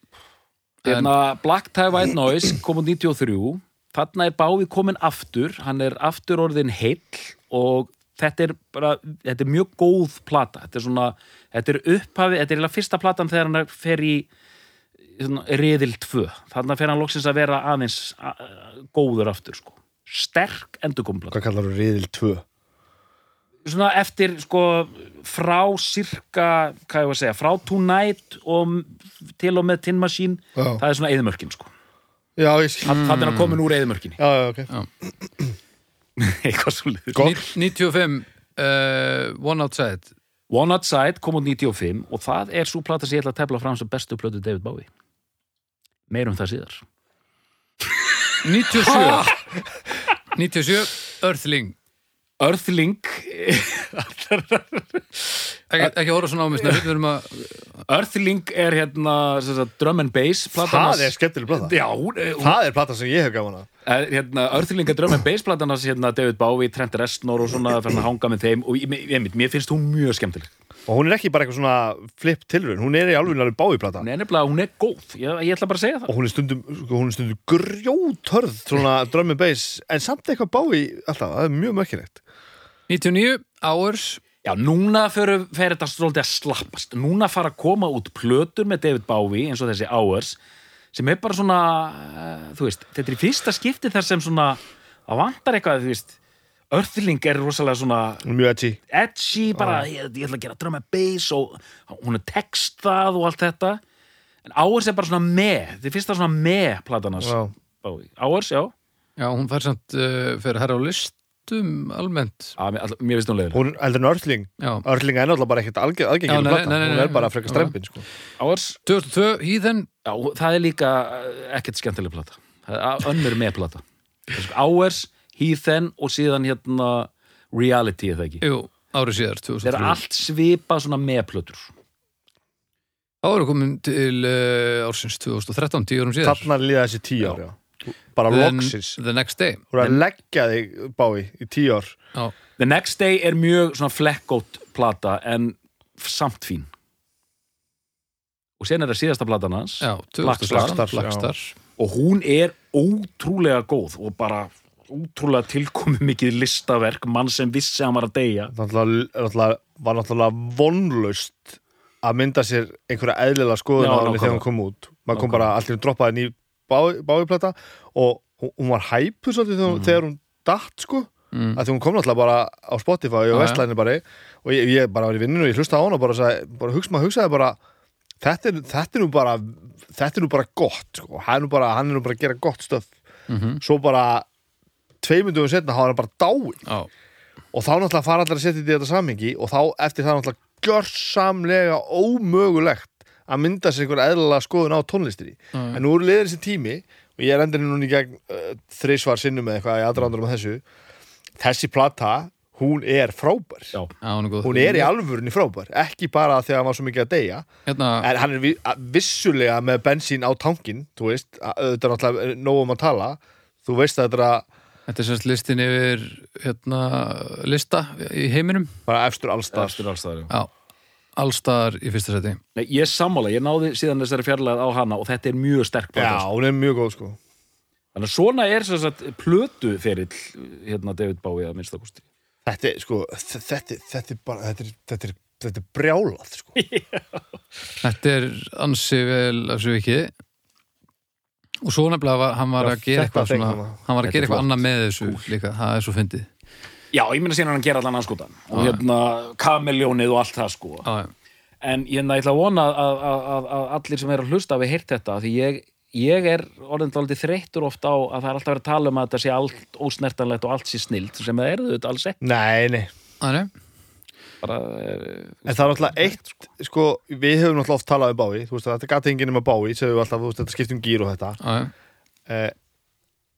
Speaker 1: En-
Speaker 3: Hérna, Black Tie White Noise kom út 93 þarna er Bávi komin aftur. Hann er aftur orðin heill og þetta er bara þetta er mjög góð plata þetta er svona, þetta er upphafi þetta er eiginlega fyrsta platan þegar hann fer í svona, riðil 2 þannig fer hann loksins að vera aðeins góður aftur sko. sterk endurkomplata
Speaker 2: Hvað kallar þú riðil 2?
Speaker 3: svona eftir sko frá sirka, hvað ég var að segja frá Tonight og til og með Tin Machine,
Speaker 2: Já.
Speaker 3: það er svona eðimörkin sko.
Speaker 2: Já, ég skil
Speaker 3: þannig er hann komin úr eðimörkinni
Speaker 2: Já, já, ok
Speaker 3: eitthvað svo liður
Speaker 2: Gott.
Speaker 1: 95 uh, One Outside.
Speaker 3: One Outside kom út 95 og það er svo plata sem ég ætla að tefla fram sem bestu plötu David Bowie. Meirum það síðar.
Speaker 1: 97 97 Earthling
Speaker 3: Earthling
Speaker 1: ekki, ekki horfa svona á mig snöfn við erum að
Speaker 3: Earthling er hérna sem sagt, drum and bass platan
Speaker 2: Það er skemmtileg plata.
Speaker 3: Já, hún, hún,
Speaker 2: Það er plata sem ég hef gaman að
Speaker 3: Eh, hérna, Örþlinga drömm en bassplatan hans hérna David Bowie, Trent Reznor og svona hanga með þeim og ég, ég, mér finnst hún mjög skemmtileg
Speaker 2: Og hún er ekki bara eitthvað svona flip tilraun Hún er í alveg alveg bái plata.
Speaker 3: Hún er nefnilega, hún er góð, ég, ég ætla bara að segja það.
Speaker 2: Og hún er stundum, sko, hún er stundum grjóthörð Svona drum and bass En samt eitthvað bái alltaf, það er mjög mökkilegt
Speaker 1: 99 Hours.
Speaker 3: Já, núna fyrir, fyrir þetta svolítið að slappast. Núna fara að koma út plötur með David Bowie eins og þessi Hours sem er bara svona, uh, þú veist þetta er í fyrsta skipti þar sem svona að vantar eitthvað, þú veist Örþling er rosalega svona
Speaker 2: er mjög edgy.
Speaker 3: Edgy, bara ég, ég ætla að gera drum and bass og hún er textað og allt þetta. En Hours er bara svona með þetta er fyrsta svona með platanas
Speaker 2: Já.
Speaker 3: Hours, já,
Speaker 1: Já, hún fær samt uh, fyrir herra á listum almennt.
Speaker 3: Að, mér, all- mér finnst hún leiður
Speaker 2: Hún heldur en Örling
Speaker 1: Já,
Speaker 2: Örling er náttúrulega bara ekkert
Speaker 1: nei,
Speaker 2: Hún
Speaker 1: nei,
Speaker 2: er bara frekar strempin sko.
Speaker 3: Hours,
Speaker 1: 2002 Heathen.
Speaker 3: Já, það er líka uh, ekkert skemmtileg plata. Það er önnur með plata. Hours, Heathen og síðan hérna Reality, eða ekki?
Speaker 1: Jú, árið síðar
Speaker 3: það er
Speaker 1: 2003
Speaker 3: allt svipað svona með plötur
Speaker 1: Þá erum við komin til uh, ársins 2013, 10 árum síðar.
Speaker 2: Þarna líða þessi tíu ár já. Bara
Speaker 1: Then-
Speaker 2: loksins.
Speaker 1: The Next Day.
Speaker 2: Þú er að leggja þig bái í tíu ár.
Speaker 1: Já,
Speaker 3: The Next Day er mjög svona flekkótt plata en samt fín. Og sen er það síðasta platan hans.
Speaker 1: Já
Speaker 3: Black
Speaker 1: 2000
Speaker 3: Star,
Speaker 2: Black Star,
Speaker 1: Blackstar
Speaker 3: og hún er ótrúlega góð og bara ótrúlega tilkomi mikið listaverk mann sem vissi að hann var að deyja
Speaker 2: náttúrulega, var náttúrulega vonlaust að mynda sér einhverja eðlilega skoðun á
Speaker 3: nákvæmlega.
Speaker 2: þegar hún kom út maður kom bara allir droppaði ný báiplata og hún, hún var hæpu svolítið þegar,
Speaker 3: Mhm.
Speaker 2: þegar hún datt sko
Speaker 1: mm.
Speaker 2: að því hún kom náttúrulega bara á Spotify og. Vestlæni bara og ég, ég bara var í vinninu og ég hlustaði á hana og bara, sagði, bara hugsa, maður hugsaði bara þetta er, þetta er nú bara þetta er nú bara gott sko. hann, er nú bara, hann er nú bara að gera gott stöf
Speaker 1: Mm
Speaker 2: svo bara tveimundum setna hafa hann bara dáin
Speaker 1: Já,
Speaker 2: og þá náttúrulega fara allir að setja þetta í þetta samhengi og þá eftir það náttúrulega gjörsamlega ómögulegt að mynda sér einhver eðlilega skoðun á tónlistinni. En nú er liður þessi tími og ég er endurinn núna í gegn uh, þrísvar sinnum með eitthvað í aðrandur með þessu. Þessi plata, hún er frábær.
Speaker 3: Já.
Speaker 1: já, hún er góð.
Speaker 2: Hún er í alvörunni frábær, ekki bara þegar hann var svo mikið að deyja.
Speaker 1: Hérna,
Speaker 2: en hann er vi að- vissulega með bensín á tankin þú veist, að- auðvitað er náttúrulega nóg um að tala. Þú veist að þetta er að
Speaker 1: þetta er semst listin yfir hérna, lista í heiminum.
Speaker 2: Bara efstur allstar
Speaker 3: Eftir alls staðar, já.
Speaker 1: Já, allstaðar í fyrsta seti
Speaker 3: Nei, ég sammála, ég náði síðan þessari fjarlæð á hana og þetta er mjög sterk
Speaker 2: Já,
Speaker 3: plata
Speaker 2: hún er mjög góð sko.
Speaker 3: Þannig að svona er sem sagt plötu ferill hérna David Bowie að minnstakosti
Speaker 2: Þetta er sko, þ- þetta, þetta er bara, þetta er, þetta er, þetta er brjálað sko.
Speaker 1: Þetta er ansi vel af svo ekki og svo nefnilega var, hann var að gera eitthvað svona, hann var að gera
Speaker 3: er
Speaker 1: eitthvað annað með þessu líka, það er svo fyndið.
Speaker 3: Já, ég meina síðan hann gera allan anskotan. Og
Speaker 1: Já.
Speaker 3: hérna kameljónið og allt það sko.
Speaker 1: Já, já.
Speaker 3: en ég ætla að vona að, að, að, að allir sem er að hlusta hafi heyrt þetta því ég, ég er orðin dálítið þreyttur oft á að það er alltaf verið að tala um að þetta sé allt ósnertanlegt og allt sé snilt sem það er þetta alls ekki.
Speaker 2: Nei, nei
Speaker 3: bara, eh,
Speaker 2: En það er náttúrulega eitt, sko, við höfum náttúrulega oft talað um bái veist, þetta gati enginn um að bái alltaf, veist, þetta skipt um gýr og þetta. Eh,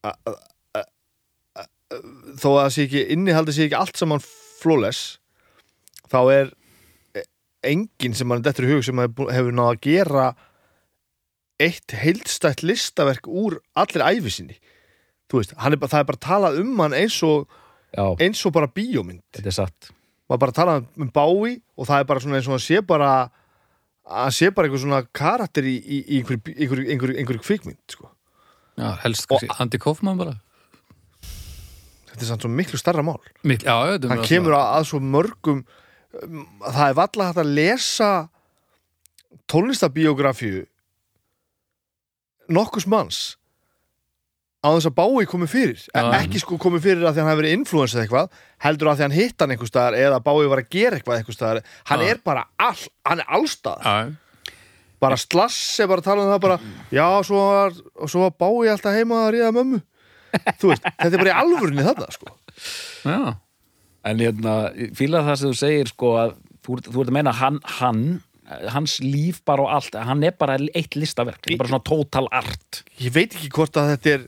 Speaker 2: a- a- a- Þó að það sé ekki, innihaldið sé ekki allt saman flawless Þá er eh, enginn sem mann dettur í hug sem hefur hefur náð að gera eitt heildstætt listaverk úr allir æfi sinni. Þú veist, hann er, bara- það er bara talað um hann eins og,
Speaker 3: já,
Speaker 2: eins og bara bíómynd.
Speaker 3: Þetta er satt
Speaker 2: maður bara tala um Bái og það er bara svona eins og hann sé bara að sé bara einhver svona karakter í, í, í einhverju einhver, einhver, kvikmynd sko.
Speaker 1: já helst kannski Andy Kaufman bara.
Speaker 2: Þetta er samt svo miklu starra mál.
Speaker 1: Mikl, já,
Speaker 2: hann kemur að, að svo mörgum um, það er valla hægt að lesa tónlistabíografíu nokkus manns á þess að bái komið fyrir. Ja. ekki sko komið fyrir að því hann hafi verið influencer eitthvað, heldur að því hann hitt hann einhver staðar eða bái var að gera eitthvað einhver staðar. Hann
Speaker 1: Já.
Speaker 2: er bara all, hann er allstað
Speaker 1: Já,
Speaker 2: bara slass er bara að tala um það bara, já, svo var, og svo var bái alltaf heima að ríða mömmu. Þú veist, þetta er bara í alvörinni þarna sko.
Speaker 1: já,
Speaker 3: En hérna, fíla það sem þú segir sko að þú, þú ert að meina hann, hann hans líf bara og allt hann er bara eitt listaverk, þetta er bara svona total art.
Speaker 2: Ég veit ekki hvort að þetta er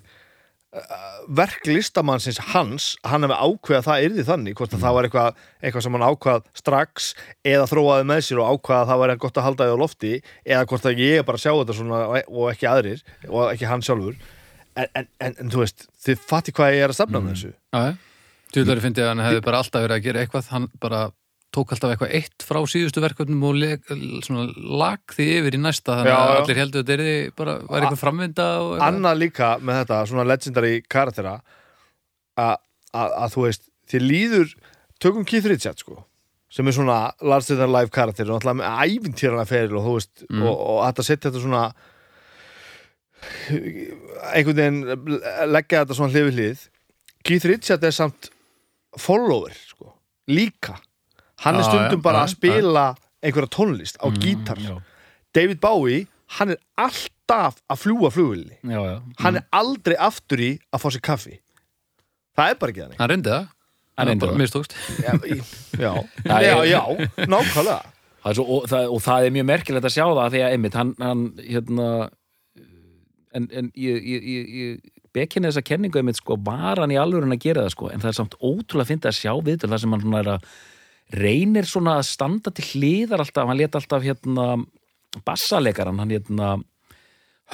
Speaker 2: verk listamannsins hans, hann hefði ákveða það yrði þannig, hvort að það var eitthvað eitthvað sem hann ákvað strax eða þróaði með sér og ákvaða að það var gott að halda því á lofti, eða hvort að ég bara sjá þetta svona og ekki aðrir og ekki hann sjálfur. En, en, en, en þú veist, þið fatti hvað ég er að stefna með þessu.
Speaker 1: Já Tjúlari fyndi að hann hefði bara alltaf verið að gera eitthvað hann bara tók alltaf eitthvað eitt frá síðustu verkefnum og lag því yfir í næsta þannig
Speaker 2: Já,
Speaker 1: að
Speaker 2: já.
Speaker 1: allir heldur að þetta bara var eitthvað framvinda
Speaker 2: annað líka með þetta, svona legendary karaktera að, að, að þú veist þið líður, tökum Keith Richards sko, sem er svona larger than life karakter og náttúrulega með ævintýrana feril og þú veist,
Speaker 1: Mm.
Speaker 2: og, og þetta setja þetta svona einhvern veginn leggja þetta svona hlið við hlið Keith Richards er samt follower sko, líka hann er stundum bara að spila einhverja tónlist á gítar.
Speaker 3: já,
Speaker 2: David Bowie, hann er alltaf að fljúa
Speaker 3: já.
Speaker 2: hann er aldrei aftur í að fá sér kaffi. Það er bara ekki þannig.
Speaker 1: Hann reyndi það.
Speaker 3: Hann reyndi
Speaker 1: bara
Speaker 3: það.
Speaker 1: mistókst.
Speaker 2: Já, já, já, já, nákvæmlega.
Speaker 3: Það svo, og, það, og það er mjög merkilegt að sjá það því að einmitt, hann, hann hérna en, en ég, ég, ég, ég bekinni þessa kenningu einmitt sko, var hann í alvörun að gera það sko, en það er samt ótrúlega að finna að sjá við það sem hann svona er að reynir svona að standa til hliðar alltaf, hann lét alltaf hérna bassalegaran, hann hérna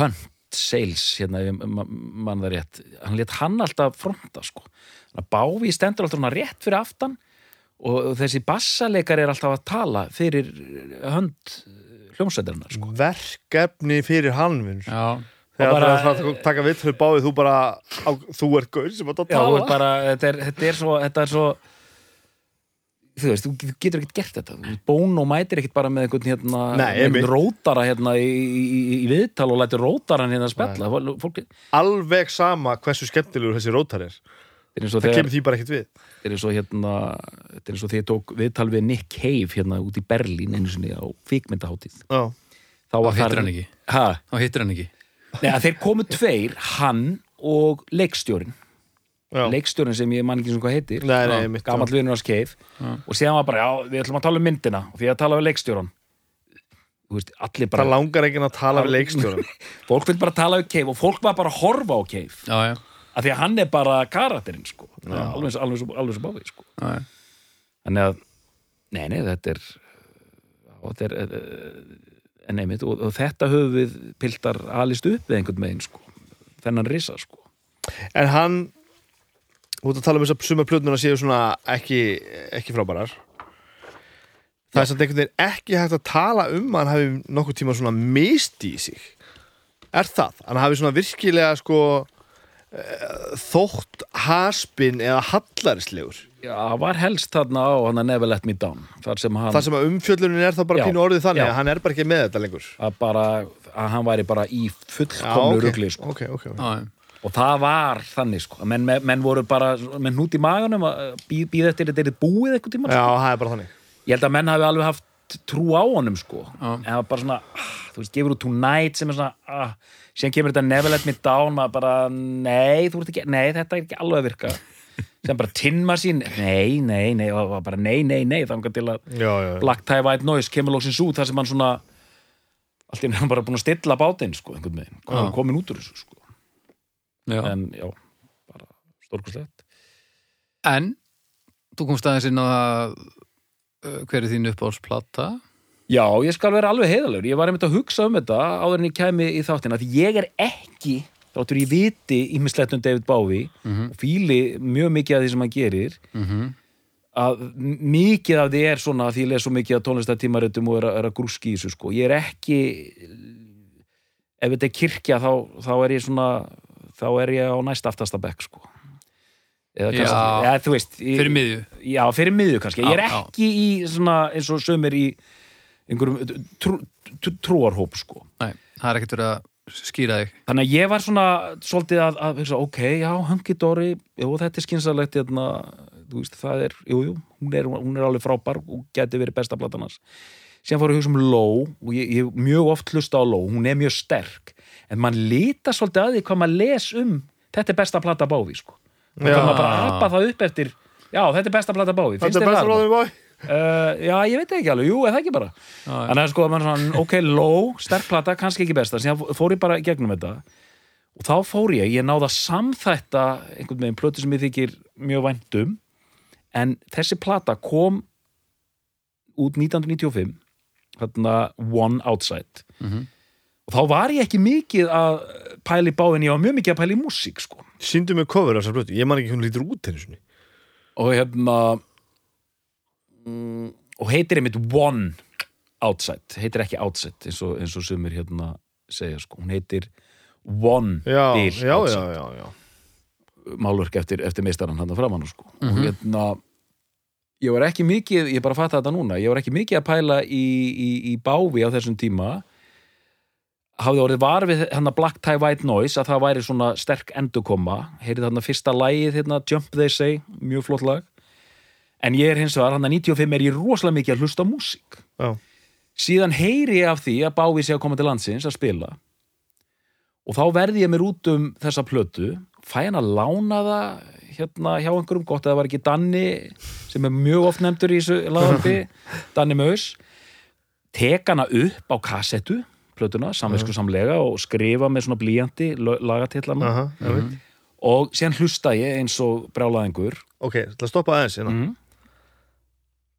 Speaker 3: Hunt Sales, hérna, ef ég ma- man það rétt hann lét hann alltaf fronta sko, hann bávi stendur alltaf svona rétt fyrir aftan og þessi bassaleikar er alltaf að tala fyrir hönd hljómsveitarinnar sko.
Speaker 2: verkefni fyrir hann vinnur.
Speaker 1: já,
Speaker 2: þegar
Speaker 3: bara-
Speaker 2: það er að taka vitt fyrir báðið þú bara, á, þú ert gaur sem að
Speaker 3: Já,
Speaker 2: tala
Speaker 3: ert bara, þetta er, þetta er svo þetta er svo þú veist, þú getur ekkert gert þetta. Bón og mætir ekkert bara með einhvern hérna,
Speaker 2: Nei,
Speaker 3: rótara hérna í, í, í viðtal og lætur rótaran hérna að spella Fólk- fólk,
Speaker 2: alveg sama hversu skemmtilegur þessi rótar er.
Speaker 3: Þetta er eins og
Speaker 2: það
Speaker 3: þegar
Speaker 2: kemur því bara ekkert við.
Speaker 3: þetta er eins og hérna þetta er eins og þegar ég tók viðtal við Nick Cave hérna út í Berlín einu sinni á kvikmyndaháttíð
Speaker 2: já,
Speaker 3: þá
Speaker 1: þá
Speaker 3: var
Speaker 1: hittir
Speaker 3: þar
Speaker 1: hann ekki.
Speaker 3: Ha,
Speaker 1: þá hittir hann ekki.
Speaker 3: Nei, að þeir komu tveir, hann og leikstjórin
Speaker 2: já.
Speaker 3: leikstjórin sem ég man ekki sem hvað heitir gamall vinnur hans keif og síðan var bara, já, við ætlum að tala um myndina og því að tala við leikstjóran þú veist, allir
Speaker 2: það
Speaker 3: bara
Speaker 2: langar ekki að tala við leikstjóran
Speaker 3: fólk vil bara tala við keif og fólk var bara að horfa á keif
Speaker 1: já, já,
Speaker 3: af því að hann er bara karakterinn sko. alveg svo- alveg svo báði sko. þannig að, nei, nei, þetta er þetta er eh, en einmitt, og, og þetta höfum við piltar alist upp við einhvern megin sko. þennan risa sko.
Speaker 2: en hann út að tala um þess að sumar plötnuna séu svona ekki, ekki frábærar það er samt einhvern veginn ekki hægt að tala um að hann hafi nokkuð tíma svona misti í sig er það? hann hafi svona virkilega sko eh, þótt haspin eða hallarislegur
Speaker 3: Já, það var helst þarna á hann að Never Let Me Down þar sem hann,
Speaker 2: það sem að umfjöllunin er þá bara
Speaker 3: Já,
Speaker 2: pínu orðið þannig
Speaker 3: já.
Speaker 2: að hann er bara ekki með þetta lengur
Speaker 3: að, bara, að hann væri bara í fullkomnu
Speaker 2: ok,
Speaker 3: rugli sko.
Speaker 2: ok, ok, ok.
Speaker 1: já, já.
Speaker 3: Og það var þannig sko. menn, menn, voru bara menn út í maganum að býð, býð eftir þetta er búið eitthvað tíma
Speaker 2: já,
Speaker 3: sko.
Speaker 2: það er bara þannig
Speaker 3: ég held að menn hafi alveg haft trú á honum sko.
Speaker 1: Já.
Speaker 3: en það var bara svona ah, þú veist, gefur út Tonight sem er svona ah, síðan kemur þetta Never Let Me Down maður bara, nei, þú ert ekki, nei, þetta er ekki alveg að virka sem bara tinma sín, nei, nei, nei og það var bara nei, nei, nei, þannig til að
Speaker 2: já, já, já.
Speaker 3: Black Tie White Noise kemur lóksins út þar sem hann svona allt í hann bara búin að stilla bátinn sko, einhvern veginn, komin út úr þessu sko.
Speaker 1: Já.
Speaker 3: en já, bara stórkustlegt
Speaker 1: en þú komst aðeins inn á uh, hver er þín uppáhaldsplata
Speaker 3: Já, ég skal vera alveg heiðalegur, ég var einmitt að hugsa um þetta áður en ég kæmi í þáttina því ég er ekki, þáttur ég viti ímislegt um David Bowie
Speaker 1: Mhm.
Speaker 3: og fíli mjög mikið af því sem hann gerir
Speaker 1: mm -hmm.
Speaker 3: að mikið af því er svona því ég les svo mikið af tónlistartímaritum og er, er að grúski í þessu sko. ég er ekki ef þetta er kirkja þá, þá er ég svona þá er ég á næst aftasta bekk sko. eða kannski, ja, þú veist ég,
Speaker 1: fyrir miðju.
Speaker 3: Já, fyrir miðju kannski, ég er ekki í svona eins og sömur í einhverjum trú, trú, trúarhóp sko.
Speaker 1: Nei, það er ekkert verið að skýra þig.
Speaker 3: Þannig að ég var svona svolítið að, að hugsa, ok, já, Hunky Dory jú, þetta er skynsalegt hérna, þú veist, það er, jú, jú, hún hún er alveg frábær og geti verið besta platan hans. Síðan fór ég að hugsa um Low og ég, ég mjög oft hlusta á Low, hún er mjög sterk en mann lita svolítið að því hvað maður les um þetta er besta plata báði, sko. Og það maður bara apa það upp eftir já, þetta er besta báði, finnst
Speaker 2: Þetta er besta ráðum bói
Speaker 3: Uh, já, ég veit ekki alveg, jú, það ekki bara. Þannig að sko, mann svona, ok, low, sterk plata, kannski ekki besta síðan fór ég bara gegnum þetta. Og þá fór ég, ég náði að samþætta einhvern veginn plötu sem ég þykir mjög væntum en þessi plata kom út 1995 þarna One Outside.
Speaker 1: Mhm.
Speaker 3: Og þá var ég ekki mikið að pæla í báðin, ég var mjög mikið að pæla í músík sko.
Speaker 2: Sýndu mig cover af þessar blötu, ég man ekki hún lítur út henni sinni.
Speaker 3: Og hérna mm, og heitir einmitt One Outside, heitir ekki Outside eins og, eins og sumir hérna segja sko, hún heitir One
Speaker 2: Já,
Speaker 3: Bill
Speaker 2: já, já,
Speaker 3: Outside.
Speaker 2: já, já.
Speaker 3: Málverk eftir, eftir meistarann hann framan sko. og hérna ég var ekki mikið, ég bara fatta þetta núna ég var ekki mikið að pæla í, í, í bávi á þessum tíma hafði orðið var við hann Black Tie White Noise að það væri svona sterk endurkoma. Heyrið þarna fyrsta lagið hérna, Jump They Say, mjög flott lag. En ég er hins vegar, hann að 95 er ég rosalega mikið að hlusta á músík.
Speaker 2: Já.
Speaker 3: síðan heyri ég af því að bávi sé að koma til landsins að spila. Og þá verði ég mér út um þessa plötu. Fæ hann að lána það hérna hjá einhverjum, gott að það var ekki Danni sem er mjög oft nefndur í þessu lagarpi, Danni Maus tek hana upp á kassettu plötuna, samvisku samlega og skrifa með svona blíjandi lagatillana
Speaker 2: Aha, ég veit.
Speaker 3: og síðan hlusta ég eins og brjálaðingur
Speaker 2: Ok, það stoppa aðeins hérna.
Speaker 3: Mm.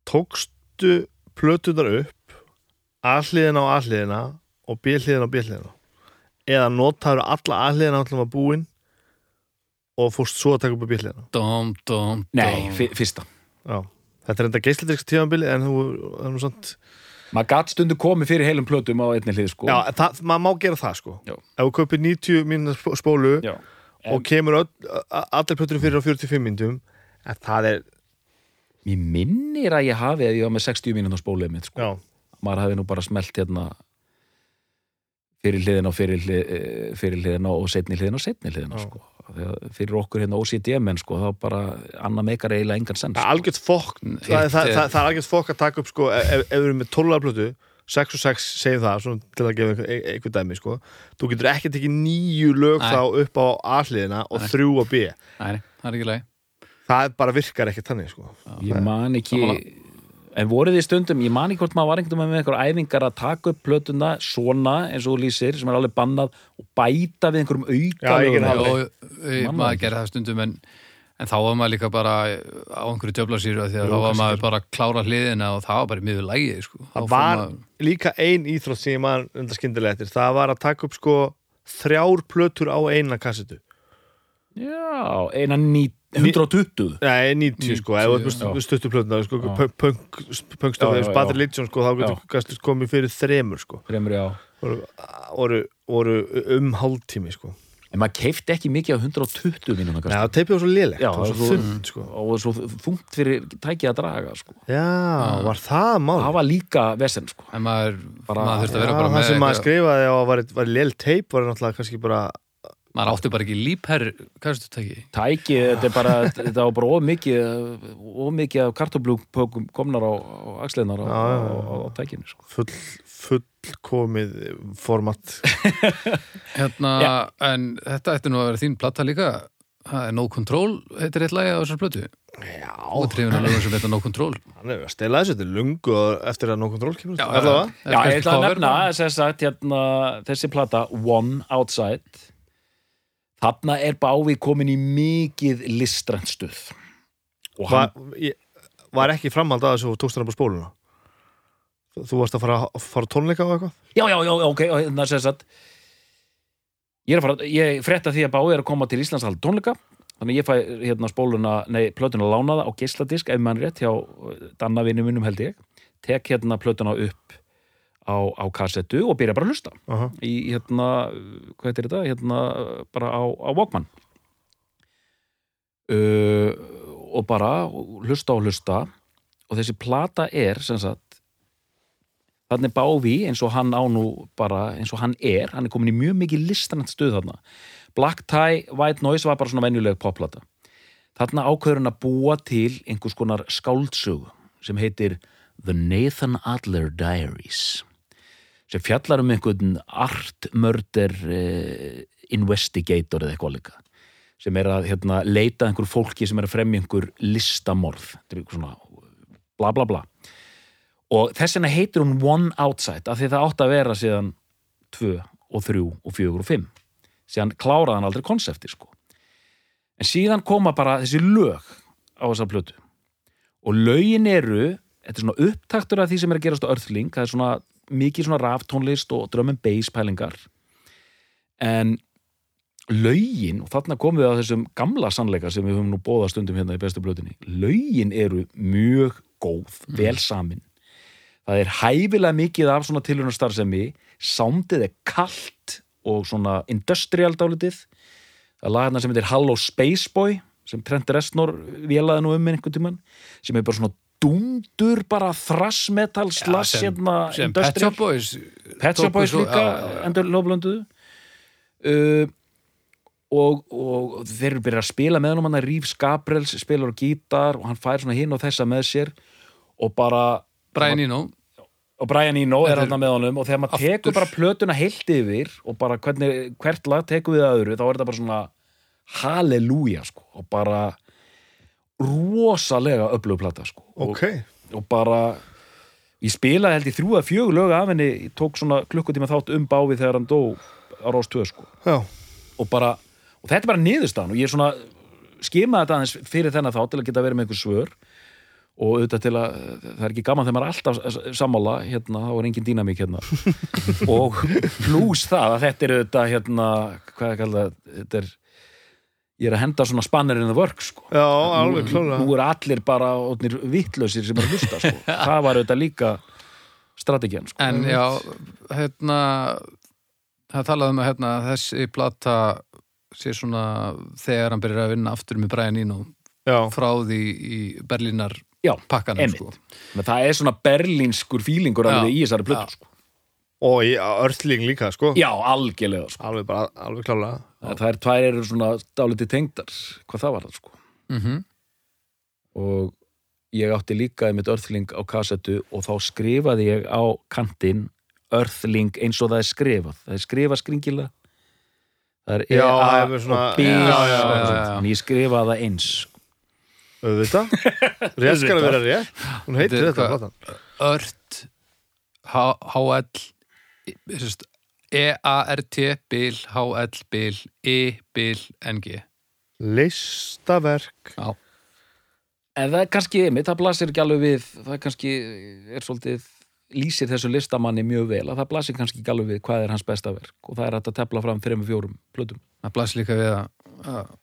Speaker 2: Tókstu plötunar upp A-hliðina á A-hliðina og B-hliðina á B-hliðina? Eða notaður alla A-hliðina alltaf að búin og fórst svo að taka upp á B-hliðina?
Speaker 1: Dóm, dóm,
Speaker 3: Nei,
Speaker 1: dóm.
Speaker 3: fi- fyrsta.
Speaker 2: Já, þetta er enda geisladisk tíðanbili en þú, er nú samt
Speaker 3: maður gatt stundu komið fyrir heilum plötum á einni hlið sko
Speaker 2: Já, það, maður má gera það sko
Speaker 3: Já.
Speaker 2: Ef þú kaupir 90 mínúna spólu
Speaker 3: Já.
Speaker 2: og kemur allir plötunum fyrir á 45 mínútum en það er,
Speaker 3: Mér minnir að ég hafi að ég var með 60 mínútur spólið mitt sko. maður hafi nú bara smelt hérna fyrir hliðina og fyrir, eh, fyrir hliðina og setni hliðina og setni hliðina
Speaker 2: Já.
Speaker 3: sko. Fyrir okkur hérna OCD-menn sko, þá bara annað meikar eiginlega engan sens sko.
Speaker 2: algjört fokk það, það, það, það, er algjört fokk að taka upp sko ef, ef ef við erum með 12 plötu 6 og 6 segjum það, svona til að gefa einhver, ein- einhver dæmi sko, þú getur ekki tekið nýju lög
Speaker 1: Nei.
Speaker 2: þá upp á A-hliðina og þrjú á B
Speaker 1: Nei, nei, það er ekki leið
Speaker 2: það bara virkar ekki þannig sko
Speaker 3: ég man ekki. En voruð þið stundum, ég man ekki hvort maður var einhvern veginn með einhver æfingar að taka upp plötuna svona eins og þú lýsir, sem er alveg bannað og bæta við einhverjum auka
Speaker 2: Já, ég
Speaker 1: maður gerði það stundum en, en þá var maður líka bara á einhverju djöflasýru því að
Speaker 2: Jú,
Speaker 1: þá var maður bara að klára hliðina og það var bara miður lægið sko.
Speaker 2: Það var
Speaker 1: maður-
Speaker 2: líka ein íþrótt sem ég man enda skyndilega eftir, það var að taka upp sko þrjár plötur á eina kassetu.
Speaker 3: Já, eina ný, 120
Speaker 2: Nei, 90 sko, ef þú ert
Speaker 3: já.
Speaker 2: með stuttu plötuna sko,
Speaker 3: Já.
Speaker 2: punk, punk, punkstöfu,
Speaker 3: Já, já,
Speaker 2: Bad
Speaker 3: já.
Speaker 2: Religion sko, þá getur komið fyrir þremur sko,
Speaker 3: fremur já
Speaker 2: voru, voru, voru um hálftími sko
Speaker 3: en maður keifti ekki mikið á 120 mínúna
Speaker 2: Nei, það teipið var svo lélegt,
Speaker 3: Já,
Speaker 2: það var svo þunnt sko
Speaker 3: og svo þungt fyrir tækið að draga sko.
Speaker 2: Já, var það mál?
Speaker 3: það var líka vesen sko.
Speaker 1: en maður,
Speaker 3: Bara-
Speaker 1: maður þurfti að vera bara
Speaker 2: það
Speaker 1: með
Speaker 2: sem maður skrifaði á að var, var lél teip var náttúrulega kannski bara
Speaker 1: maður átti bara ekki lípherr hvað er þetta ekki?
Speaker 3: tækið, þetta er bara þetta var bara ómikið ómikið af kartoblúpökum komnar á, á axlinar á,
Speaker 2: Já,
Speaker 3: á,
Speaker 2: já,
Speaker 3: á,
Speaker 2: já.
Speaker 3: á tækinu sko.
Speaker 2: full, fullkomið format.
Speaker 1: Hérna, en þetta ætti nú að vera þín platta líka. Er No Control, heitir eitt lagi á þessar plötu.
Speaker 2: Já,
Speaker 1: og trefin að lögum sem heitir No Control.
Speaker 2: Hann er að stela þessu, þetta er lungu eftir að nóg kontról kemur
Speaker 1: Já, já.
Speaker 3: Já, ég ætla að nefna sagt, hérna, þessi plata One Outside þarna er Bávi komin í mikið listrænt stuð. Og hann
Speaker 2: var, ég, var ekki framhald að þessu og tókst hann á spóluna? Þú varst að fara, fara á tónleika og eitthvað?
Speaker 3: Já, já, já, ok, þannig að segja satt Ég er að fara, ég frétta því að Bái er að koma til Íslands að halda tónleika. Þannig að ég fæ hérna spóluna, nei, plötuna lánaða á geisladisk, ef mann rétt hjá uh, Danna vinnu minnum held ég. Tek hérna plötuna upp á, á kassettu og byrja bara að hlusta.
Speaker 2: Aha.
Speaker 3: í hérna, uh, hvað heitir þetta? Hérna, bara á, á Walkman. Uh, og bara hlusta og hlusta. Og þessi plata er sem sagt þannig Bávi eins og hann á nú bara eins og hann er, hann er komin í mjög mikið listanætt stuð þarna. Black Tie, White Noise var bara svona venjuleg popplata. Þarna ákveður hann að búa til einhvers konar skáldsögu sem heitir The Nathan Adler Diaries sem fjallar um einhvern art murder eh, investigator eða eitthvað líka sem er að hérna, leita einhver fólki sem er að fremja einhver listamorð. Bla bla bla. Og þess vegna heitir hún One Outside af því það átti að vera síðan 2 og 3 og 4 og 5 síðan kláraði hann aldrei konsepti sko. En síðan koma bara þessi lög á þessa plötu. Og lögin eru þetta er svona upptaktur af því sem er að gerast á Earthling það er svona mikið svona raftónlist og and bass pælingar. En lögin, og þarna komum við á þessum gamla sannleika sem við höfum nú bóða stundum hérna í bestu blöðinni, lögin eru mjög góð, vel samin. Það er hæfilega mikið af svona tilhörnum starfsemi sándið er kalt og svona industrial dálitið það er lagana sem heitir Hello Spaceboy sem Trent Reznor vélaði nú um einhvern tímann sem er bara svona dundur bara thrash metal slash
Speaker 1: sem,
Speaker 3: hérna
Speaker 1: Pet Shop Boys
Speaker 3: Pet Shop Boys líka endur lofblönduðu uh, og, og þeir eru byrjað að spila með hann Rífs Gabriels spilar á gítar og hann fær svona hinn og þessa með sér og bara
Speaker 1: Brian Eno.
Speaker 3: Og Brian Eno er hann með honum og þegar maður
Speaker 1: aftur.
Speaker 3: tekur bara plötuna heilt yfir og bara hvernig, hvert lag tekur við að öðru þá er þetta bara svona halleluja sko og bara rosalega öflugplata sko. Og,
Speaker 2: Ok,
Speaker 3: og bara ég spilaði held í þrjú að fjögur lög af henni ég tók svona klukkutíma þátt um bávi þegar hann dó á 2 sko. Og bara, og þetta er bara niðurstaðan og ég er svona skimaði þetta aðeins fyrir þennan þá til að geta verið með einhver svör. Og auðvitað til að það er ekki gaman þegar maður er alltaf sammála hérna, þá er engin dýnamík hérna. Og pluss það að þetta er auðvitað hérna, hvað er kallað þetta er, ég er að henda svona spanner in the work sko
Speaker 2: Já, alveg klálega
Speaker 3: nú er allir bara ótnir vittlausir sem er að hlusta sko. það var auðvitað líka strategían sko.
Speaker 1: En já, hérna það talaði um að hérna, þessi plata sé svona þegar hann byrjar að vinna aftur með Brian Eno
Speaker 2: Já,
Speaker 1: frá því í Berlínar
Speaker 3: Já,
Speaker 1: pakkanum sko.
Speaker 3: Það er svona berlínskur fílingur
Speaker 1: Já,
Speaker 3: alveg í þessari sko.
Speaker 2: Og í Örtling líka, sko.
Speaker 3: Já, algjörlega sko.
Speaker 2: Alveg bara, alveg klálega.
Speaker 3: Það er tvær eru svona dálítið tengdar hvað það var það sko.
Speaker 1: Mm
Speaker 3: og ég átti líka einmitt Earthling á kassettu og þá skrifaði ég á kantinn Earthling eins og það er skrifað. Það er skrifað skringilega. Það er
Speaker 2: Já,
Speaker 3: E-A
Speaker 2: það er svona-
Speaker 3: og B
Speaker 2: Já, já, já,
Speaker 3: og
Speaker 1: já,
Speaker 3: svona.
Speaker 1: já.
Speaker 3: en ég skrifaði það eins
Speaker 2: Auðvitað. Rétt skal að vera rétt. Hún heitir
Speaker 1: Þetta Ört H- HL sérst, E-A-R-T bil H-L bil E bil N-G
Speaker 2: Listaverk.
Speaker 1: Já,
Speaker 3: en það er kannski, einmitt, það blasir ekki alveg við það er kannski, er svolítið lýsir þessu listamanni mjög vel að það blasir kannski ekki alveg við hvað er hans besta verk. Og það er að tefla fram fyrir með fjórum plötum.
Speaker 1: Það blæs líka við að, að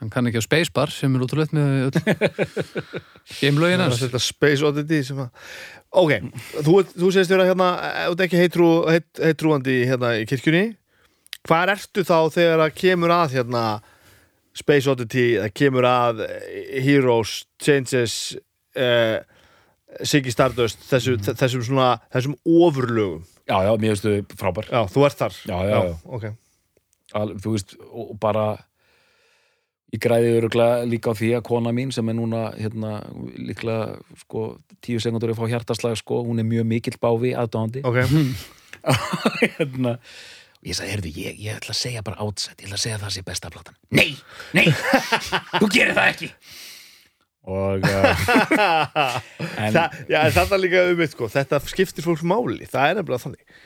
Speaker 1: hann kann ekki á Spacebar sem er útrúlega með
Speaker 2: er þetta Space Oddity sem að Ok, þú, þú segist vera hérna ef þú ert ekki heitrú, heit, heitrúandi hérna í kirkjunni. Hvar ertu þá þegar að kemur að hérna Space Oddity, það kemur að eh, Heroes, Changes uh, Siggy Stardust þessu, þessum svona þessum ofurlögum?
Speaker 3: Já, já, mér veistu frábær.
Speaker 2: Já, þú ert þar?
Speaker 3: Já, já, já.
Speaker 2: ok.
Speaker 3: Al, þú veist, og og bara ég græði öruglega líka á því að kona mín sem er núna hérna, líklega sko, tíu sekundur að fá hjartaslag sko, hún er mjög mikill báfi aðdáðandi
Speaker 2: Ok,
Speaker 3: hérna, og ég sagði, heyrðu, ég, ég ætla að segja bara átsett, ég ætla að segja að það sé besta platan. Nei, nei, þú gerir það ekki. Og uh, en
Speaker 2: Þa, já, þetta er líka um sko Þetta skiptir fólk máli, það er nefnilega þannig.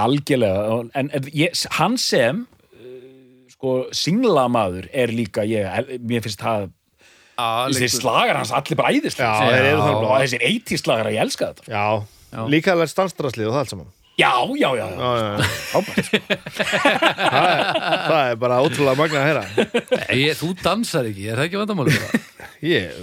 Speaker 3: Algjörlega en, en ég, hann sem sko, singlamaður er líka ég, mér finnst það þessi slagar hans allir bara
Speaker 2: það
Speaker 3: og þessir 80 slagar, ég elska þetta
Speaker 2: Já,
Speaker 1: Já.
Speaker 2: líka alveg stanstraslið og það allt saman
Speaker 3: já, já, já, já,
Speaker 2: Já, já, já.
Speaker 3: Frábært, sko.
Speaker 2: það, er, það er bara ótrúlega magna að heyra
Speaker 1: ég, Þú dansar ekki, er það ekki vandamáli
Speaker 2: Ég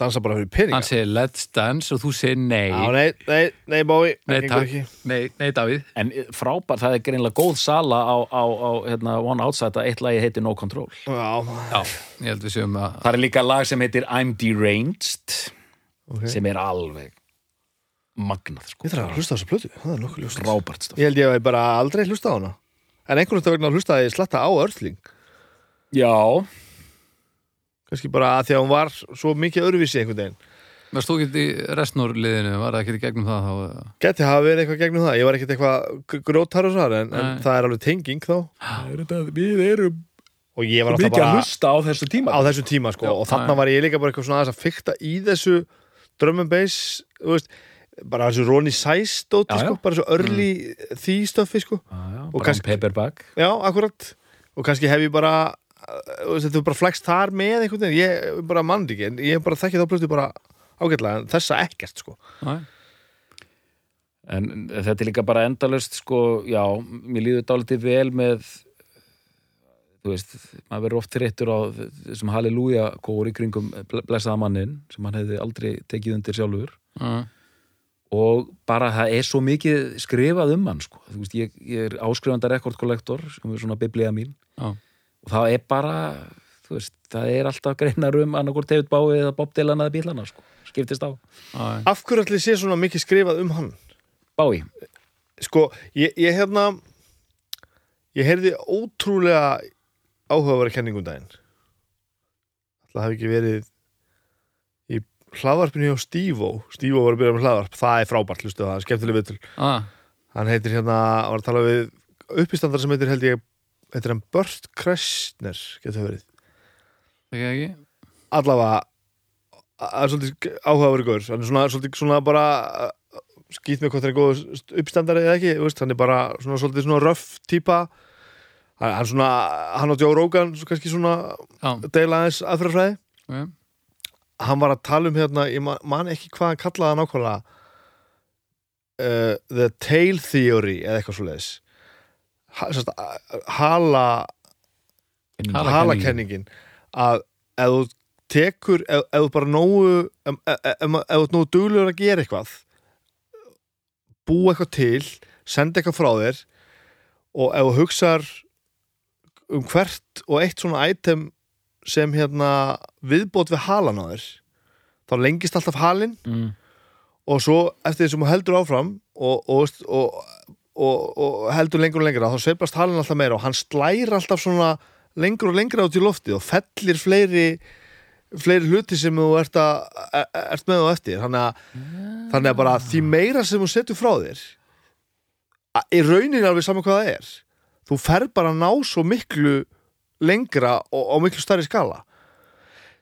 Speaker 2: dansa bara fyrir peninga.
Speaker 1: Hann segir let's dance og þú segir nei.
Speaker 2: Já, nei, nei, nei, bói
Speaker 1: Nei, takk,
Speaker 2: ekki.
Speaker 1: nei, nei, Davíð.
Speaker 3: En eh, frábært, það er greinlega góð sala á, á, á hérna, One Outside að eitt lagi heitir No Control.
Speaker 2: Já,
Speaker 1: Já, ég held við séum að
Speaker 3: það er líka lag sem heitir I'm Deranged
Speaker 2: Ok.
Speaker 3: sem er alveg magnað sko.
Speaker 2: Ég þarf að hlusta á þessa plötu, það er nokkuð ljóst.
Speaker 3: Rábært staf
Speaker 2: Ég held ég að ég bara aldrei hlusta á hana. En einhvern veginn að hlusta að ég slatta á Örþling
Speaker 3: Já,
Speaker 2: Kannski bara að því að hún var svo mikið öðruvísi einhvern veginn.
Speaker 1: Varst þú ekki í restnórliðinu, var það ekki í gegnum það þá?
Speaker 2: Geti hafa verið eitthvað gegnum það. Ég var ekkert eitthvað grótar og svar en, en það er alveg tenging þá
Speaker 3: við erum
Speaker 2: Og ég var alltaf bara
Speaker 3: hlusta á þessu tíma
Speaker 2: á þessum tíma sko. Og þarna
Speaker 1: Já.
Speaker 2: var ég líka bara eitthvað svona aðeins að fykta í þessu drum and bass veist, Bara þessu Ronny Sæs dóti
Speaker 3: Já, já.
Speaker 2: sko Bara þessu örli því stöfi sko.
Speaker 3: Já, já,
Speaker 2: Og
Speaker 3: Brown
Speaker 2: kannski-
Speaker 3: Paperback.
Speaker 2: Já, akkurat. Og kannski hef ég bara uh, Þetta er bara flext þar með einhvern veginn. Ég bara mann ekki En ég bara þekkið þá plötu bara ágætlega En þessa ekkert sko.
Speaker 1: Næ,
Speaker 3: En þetta er líka bara endalust sko, já, mér líður dálítið vel með þú veist, maður verður oft þreyttur á þessum halleluja kóri kringum blessaða mannin sem hann hefði aldrei tekið undir sjálfur.
Speaker 1: Já,
Speaker 3: og bara það er svo mikið skrifað um hann sko. Þú veist, ég, ég er áskrifanda rekordkollektor sem er svona biblía mín.
Speaker 1: Já,
Speaker 3: og það er bara þú veist, það er alltaf greinar um annarkvort David Bowie eða Bob Dylan eða bílana sko. skiptist á.
Speaker 1: Já,
Speaker 2: Af hverju allir sé svona mikið skrifað um hann?
Speaker 3: Bowie,
Speaker 2: Sko, ég, ég hérna Ég heyrði ótrúlega áhugaverið kenningum daginn. Það hafi ekki verið í hlaðvarpinu hjá Stívo Stívo var að byrja með hlaðvarp, það er frábært hlustu það er skemmtileg viðtöl.
Speaker 1: Já,
Speaker 2: hann heitir hérna, var að tala við uppistandar sem heitir held ég heitir hann Bört Kressner getur verið,
Speaker 1: ekki ekki.
Speaker 2: Allavega það er svolítið áhugaverið gaur. Hann er svona, svolítið svona bara skýt með hvað það er góð uppstandari eða ekki, veist, hann er bara svona svolítið svona röff típa. Hann, hann svona, hann og Rogan svo kannski svona
Speaker 1: Já,
Speaker 2: deila aðeins aðferðafræði.
Speaker 1: Ok,
Speaker 2: hann var að tala um hérna, ég man, man ekki hvað hann kallaði það nákvæmlega uh, The Tail Theory eða eitthvað svo leiðis hala
Speaker 1: Halakenningin.
Speaker 2: að ef þú tekur ef, þú bara nógu ef, þú nógu duglegur að gera eitthvað búa eitthvað til senda eitthvað frá þér og ef þú hugsar um hvert og eitt svona item sem hérna viðbót við halan á þér þá lengist alltaf halinn
Speaker 3: mm.
Speaker 2: og svo eftir því sem þú heldur áfram og, og, og, og, og heldur lengur og lengur þá sveiflast halinn alltaf meira og hann slæri alltaf svona lengur og lengur át í lofti og fellir fleiri fleiri hluti sem þú ert, að, e- e- ert með og eftir. Þannig að, þannig að bara því meira sem þú setur frá þér í rauninni alveg saman hvað það er. Þú fer bara að ná svo miklu lengra og á miklu stærri skala.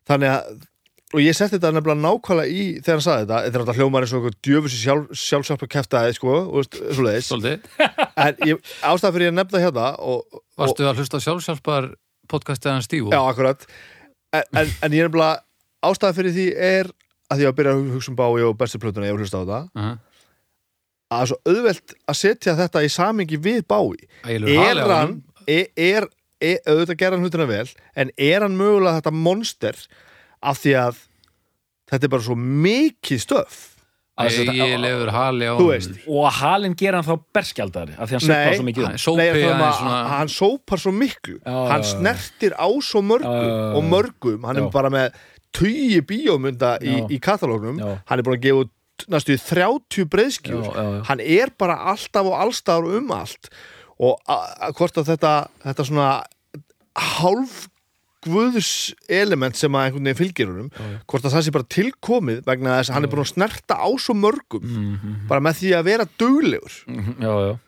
Speaker 2: Þannig að og ég setti þetta nefnilega nákvæmlega í þegar hann sagði þetta, þetta er þetta hljómar eins og djöfusi sjálf, sjálfsjálf að kæftaði sko, og veist, svo leiðis
Speaker 1: svolítið
Speaker 2: en ég, ástæða fyrir ég að nefna hérna og, og,
Speaker 1: Varstu að hlusta sjálfsjálfar podcastið hans Stívo?
Speaker 2: já, akkurat en, en, en ég nefnilega ástæða fyrir því er að því að byrja að hugsa um bái og bestu plötuna, ég hef hlusta á þetta
Speaker 1: Uh
Speaker 2: að það er svo auðvelt að setja þetta í samingi við bái er hann er, er, er auðvitað gera hann hlutina vel en er hann mögulega þetta monster af því að þetta er bara svo mikið stöf
Speaker 1: Ægilegur hali á
Speaker 2: Þú veist.
Speaker 3: og að halinn gera hann þá berskjaldari af því hann
Speaker 2: Nei.
Speaker 3: sveifla svo mikið.
Speaker 1: Hann
Speaker 2: Nei, er
Speaker 1: aðeins
Speaker 2: að,
Speaker 1: svona
Speaker 2: hann sópar svo miklu
Speaker 3: Já,
Speaker 2: hann snertir á svo mörgum
Speaker 3: Já, já,
Speaker 2: og mörgum, hann
Speaker 3: Já.
Speaker 2: er bara með tugi bíómynda í, í katalógnum hann er búin að gefa út næstu í 30 breyðskjur
Speaker 3: Já, já, já.
Speaker 2: hann er bara alltaf og allstafur um allt og hvort að þetta þetta svona hálf guðs element sem að einhvern veginn fylgir honum hvort að það sé bara tilkomið vegna þess að hann er búin að snerta á svo mörgum
Speaker 3: Mhm.
Speaker 2: bara með því að vera duglegur
Speaker 3: Mhm, já, já,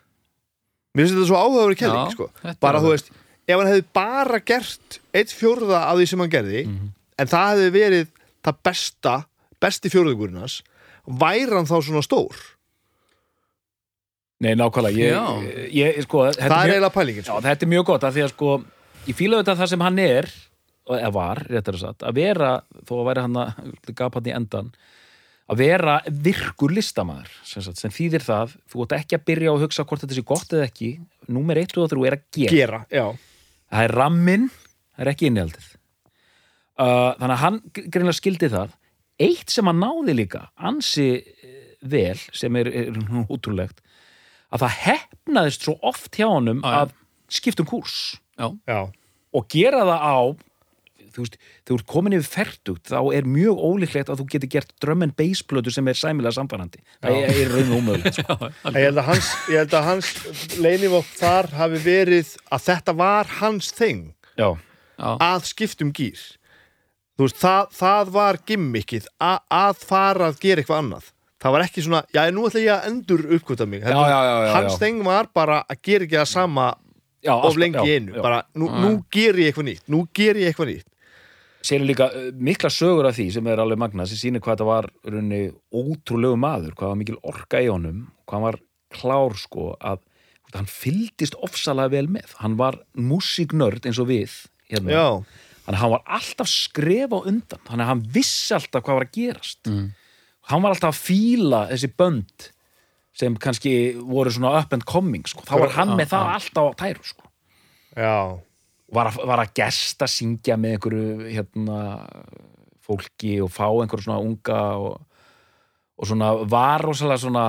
Speaker 2: mér finnst þetta svo áhugaður kelling
Speaker 1: Já,
Speaker 2: sko. bara þú veist ef hann hefði bara gert eitt fjórða af því sem hann gerði
Speaker 3: Mhm.
Speaker 2: en það hefði verið það besta besti fjórðugurinn hans væri hann þá svona stór
Speaker 3: Nei, nákvæmlega ég, ég, sko,
Speaker 2: það er eiginlega pælingin
Speaker 3: Já,
Speaker 2: sko.
Speaker 3: þetta er mjög gott af því að sko ég fíla þetta það sem hann er eða var, réttar að sagt, að vera þó að væri hann að gapa hann í endan að vera virkur listamaður sem, sem þýðir það, þú ert ekki að byrja að hugsa hvort þetta sé gott eða ekki. Númer 1 og 3 er að gera.
Speaker 2: Gera,
Speaker 3: það er ramminn, það er ekki innihaldið. Uh, þannig að hann greinlega skildi það. Eitt sem hann náði líka ansi eh, vel sem er, er útrúlegt að það hefnaðist svo oft hjá honum að skipta um kúrs.
Speaker 1: Já,
Speaker 2: já,
Speaker 3: og gera það á þú veist, þú ert komin yfir ferdugt þá er mjög ólíklegt að þú getur gert drum and bass plötu sem er sæmilega samfærandi það er, er raun og umöðulegt sko.
Speaker 2: Ég held að hans, ég held að hans leinivopn þar hafi verið að þetta var hans þing.
Speaker 3: Já,
Speaker 1: Já,
Speaker 2: að skiptum gýr þú veist, það, það var gimmickið að, að fara að gera eitthvað annað. Það var ekki svona, já, nú ætla ég að endur uppkvöta mig.
Speaker 3: Já, já, já, já,
Speaker 2: hans
Speaker 3: já.
Speaker 2: þeng var bara að gera ekki það sama
Speaker 3: já
Speaker 2: of lengi
Speaker 3: já,
Speaker 2: einu,
Speaker 3: já.
Speaker 2: bara nú, nú ger ég eitthvað nýtt nú ger ég eitthvað nýtt
Speaker 3: sér líka uh, mikla sögur af því sem er alveg magna sem sýnir hvað þetta var runni ótrúlegu maður, hvað var mikil orka í honum hvað var klár sko að hann fylgdist ofsalega vel með hann var músíknörd eins og við hérna.
Speaker 2: já,
Speaker 3: þannig að hann var alltaf skref á undan þannig að hann vissi alltaf hvað var að gerast mm. hann var alltaf að fíla þessi bönd sem kannski voru svona up and coming sko. þá var hann með það alltaf á tæru sko.
Speaker 2: já,
Speaker 3: var, að, var að gesta syngja með einhverju hérna, fólki og fá einhverju svona unga og, og svona var rosalega svona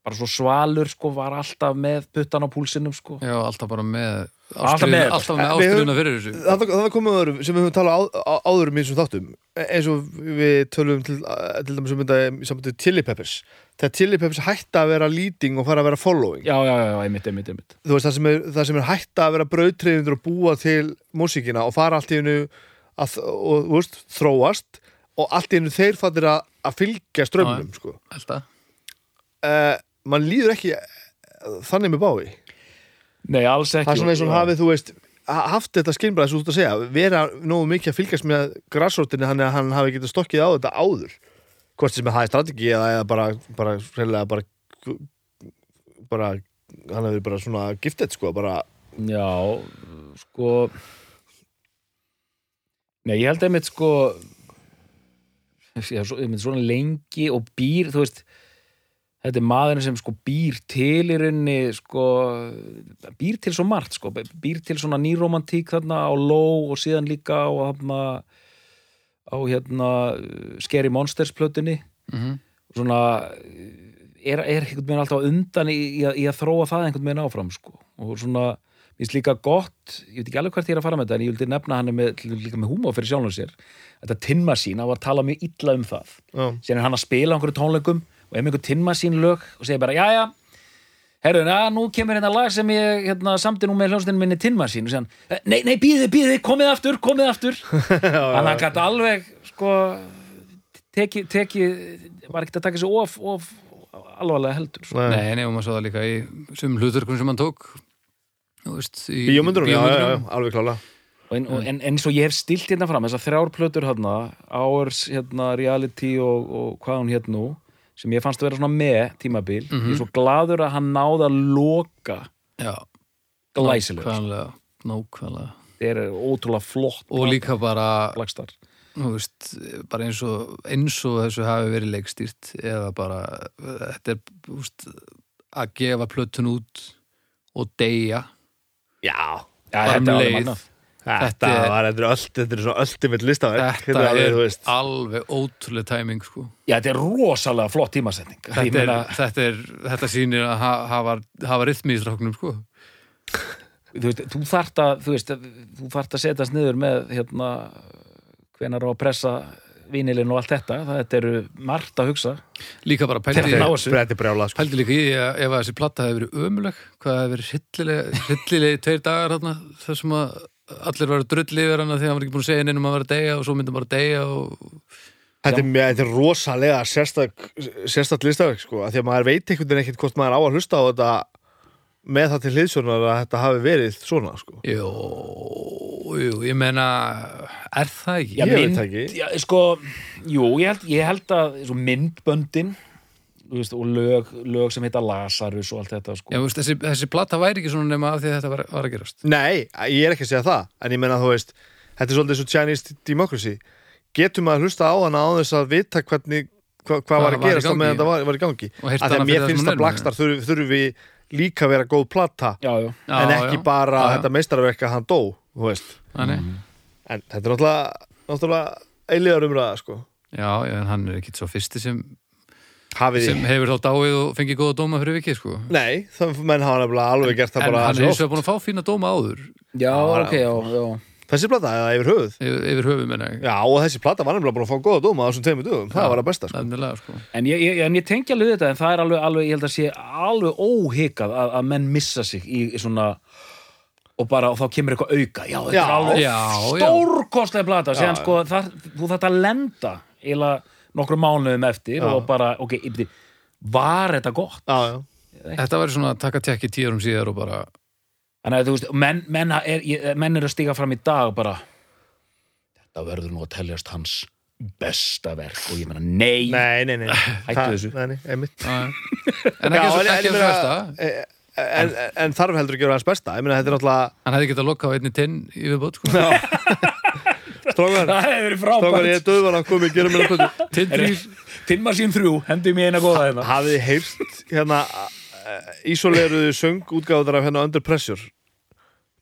Speaker 3: bara svo svalur sko, var alltaf með puttan á púlsinum sko.
Speaker 1: já, alltaf bara með ástriðuna fyrir þessu.
Speaker 2: það, það komið öðrum sem við höfum talað á, á, áður um í þessum þáttum. Eins og við tölum til, til dæmis um þetta í sambandi við Chili Peppers. Þegar Chili Peppers hætta að vera leading og fara að vera following.
Speaker 3: Já, já, já, já, einmitt, einmitt, einmitt.
Speaker 2: Þú veist það sem er, það sem er hætta að vera brauðtreyðundur og búa til músíkina og fara allt í hennu að, og, þú veist, þróast og allt í hennu þeir fattir að, að fylgja strömmnum sko.
Speaker 1: Alltaf
Speaker 2: uh, mann líður ekki eh, þannig með bái
Speaker 3: Nei, alls ekki.
Speaker 2: Það er svona eins og hafið, þú veist ha- haft þetta skilbræð, svo út að segja vera nógu mikið að fylgjast með grassrótinni hann að hann hafi getað stokkið á þetta áður. Hvort sem það er strategi eða, eða bara, bara, reyðlega bara bara, hann hefur bara svona giftet, sko, bara
Speaker 3: Já, sko Nei, ég held einmitt sko já, svo, einmitt svona lengi og býr, þú veist þetta er maðurinn sem sko býr til í rauninni sko býr til svo margt sko býr til svona nýromantík þarna á Low og síðan líka á þarna á hérna Scary Monsters plötunni.
Speaker 1: Mhm.
Speaker 3: svona er, er einhvern veginn alltaf undan í, í, að, í að þróa það einhvern veginn áfram sko. og svona, mér finnst líka gott ég veit ekki alveg hvert ég er að fara með þetta en ég vildi nefna hann með, líka með húmó fyrir sjálfum sér. Þetta tinnmasín, hann var að tala mjög illa um það. Síðan er hann að spila á einhverju tónleikum og með einhver tinnmasín lög og segir bara, jæja herru, na, nú kemur hérna lag sem ég hérna, samti nú með hljónstinn minni tinnmasín og segir hann, "Eh, nei, nei, býðið, býðið, komið aftur komið aftur. Þannig að hann gæti alveg sko teki, teki, var ekkert að taka sig of, of alvarlega heldur sko.
Speaker 2: Nei.
Speaker 1: Nei, og maður svo það líka í sum hluturkun sem hann tók Þú veist, í
Speaker 2: bíómyndurum, já, já, já, alveg klála
Speaker 3: Og en, og, en, en eins og ég hef stilt hérna fram þessar þrjár plötur hérna Hours, hérna, Reality og, og hvað hún hér nú sem ég fannst að vera svona með tímabil. Ég er svo gladur að hann náði að loka
Speaker 1: Já,
Speaker 3: glæsilega
Speaker 1: nákvæmlega
Speaker 3: það er ótrúlega flott
Speaker 1: Og líka bara,
Speaker 3: Blackstar
Speaker 1: veist, bara eins og, eins og þessu hafi verið leikstýrt eða bara, þetta er veist, að gefa plötun út og deyja.
Speaker 2: Já,
Speaker 3: Já,
Speaker 1: um
Speaker 3: þetta er alveg
Speaker 1: leið.
Speaker 2: Þetta
Speaker 1: Þetta er-
Speaker 2: var, þetta er öll þetta er svona ultimate listaverk
Speaker 1: Þetta
Speaker 2: alveg,
Speaker 1: er
Speaker 2: þú veist.
Speaker 1: alveg ótrúlega tæming sko.
Speaker 3: Já, þetta er rosalega flott tímasetning Ég
Speaker 1: þetta, er,
Speaker 3: meina,
Speaker 1: þetta, er, þetta sýnir að ha- hafa, hafa rytmi í stráknum sko.
Speaker 3: þú, veist, þú þart að þú veist, þú þart að setjast niður með hérna hvenar á að pressa vínilinn og allt þetta þetta eru margt að hugsa
Speaker 1: líka bara pældi,
Speaker 3: Þetta er ná þessu.
Speaker 2: Þetta er brjála sko.
Speaker 1: pældi líka í að ef að þessi platta hefði verið ömuleg hvað hefði verið hryllileg hryllileg tveir dagar þarna þar sem að allir var drulli yfir hana þegar hann var ekki búin að segja neinum að vera að deyja og svo myndi hann bara að deyja og
Speaker 2: Þetta er, mjög- þetta er rosalega sérstak, sérstak listaverk sko, af því að maður veit einhvern veginn ekkert hvort maður á að hlusta á þetta með það til hliðsjónar að þetta hafi verið svona sko.
Speaker 1: jú, jú, ég meina er það ekki?
Speaker 3: Já,
Speaker 2: Ég veit
Speaker 3: mynd,
Speaker 2: það ekki.
Speaker 3: Já, sko, jú, ég held, ég held að myndböndin veist, og lög, lög sem heita Lazarus og allt þetta sko.
Speaker 1: Já, þú veist, þessi, þessi platta væri ekki svona nema af því að þetta var, var að gerast
Speaker 2: Nei, ég er ekki að segja það en ég menna þú veist, þetta er svolítið svo Chinese democracy getur maður að hlusta á hana á þess að vita hvernig hva, hvað
Speaker 1: Hvað
Speaker 2: var að gerast á meðan það var, var í gangi af því að mér finnst að Blackstar þurfi, þurfi líka að vera góð plata
Speaker 3: já, já,
Speaker 2: en ekki
Speaker 1: já.
Speaker 2: bara
Speaker 1: Já, já.
Speaker 2: þetta meistarverk að hann dó þú veist.
Speaker 1: Þannig,
Speaker 2: en þetta er náttúrulega, náttúrulega eiligar umræða sko.
Speaker 1: já, já, en hann er ekki svo fyrsti sem,
Speaker 2: hafið
Speaker 1: sem hefur þá dáið og fengið góða dóma fyrir vikið sko.
Speaker 2: Nei, það menn hafa nefnilega alveg gert það
Speaker 1: en
Speaker 2: bara
Speaker 1: hann er eins og búin að fá fína dóma áður
Speaker 3: já,
Speaker 2: Já,
Speaker 3: ok, já, já
Speaker 2: Þessi plata eða yfir höfuð
Speaker 1: yfir, yfir höfu menna ég
Speaker 2: Já, og þessi plata var nefnilega búin að fá góða dóma á þessum tveimur dögum, það var að besta sko.
Speaker 1: Nefnilega, sko.
Speaker 3: En ég, ég, en ég tengi alveg við þetta, en það er alveg, alveg ég held að sé alveg óhikað að, að menn missa sig í, í svona og bara, og þá kemur eitthvað auka já, þetta
Speaker 2: Já,
Speaker 3: er alveg
Speaker 1: já, já.
Speaker 3: stórkostlega plata síðan
Speaker 2: Já.
Speaker 3: sko, það, þú þarft að lenda eiginlega nokkru mánuðum eftir
Speaker 2: Já.
Speaker 3: og bara, ok, yfir, var þetta gott?
Speaker 2: Já, já.
Speaker 1: Þetta var svona að taka tekki tíðarum síðar og bara
Speaker 3: Þannig að þú veist, menn, menn, er, ég- menn er að stiga fram í dag og bara þetta verður nú að teljast hans besta verk. Og ég meina, nei,
Speaker 2: Nei, nei, nei.
Speaker 3: Hættu þessu.
Speaker 2: Nei, nei, einmitt.
Speaker 1: En ekki
Speaker 2: en-
Speaker 1: ekki
Speaker 2: en-
Speaker 1: eins og besta.
Speaker 2: en, en, en þarf heldur að gera hans besta. Ég meina, þetta er náttúrulega
Speaker 1: Hann hefði getað lokkað á einni tinn í viðbót sko.
Speaker 3: Það verið
Speaker 2: strákar, ég er döðvan að koma í gera mér að plötu
Speaker 1: Tinn þrýr
Speaker 3: Tilmar sín þrjú, hendum ég eina góða hérna.
Speaker 2: Hafið þið heyrt hérna uh, Ísoleruðu söng útgáðar af hérna Under Pressure?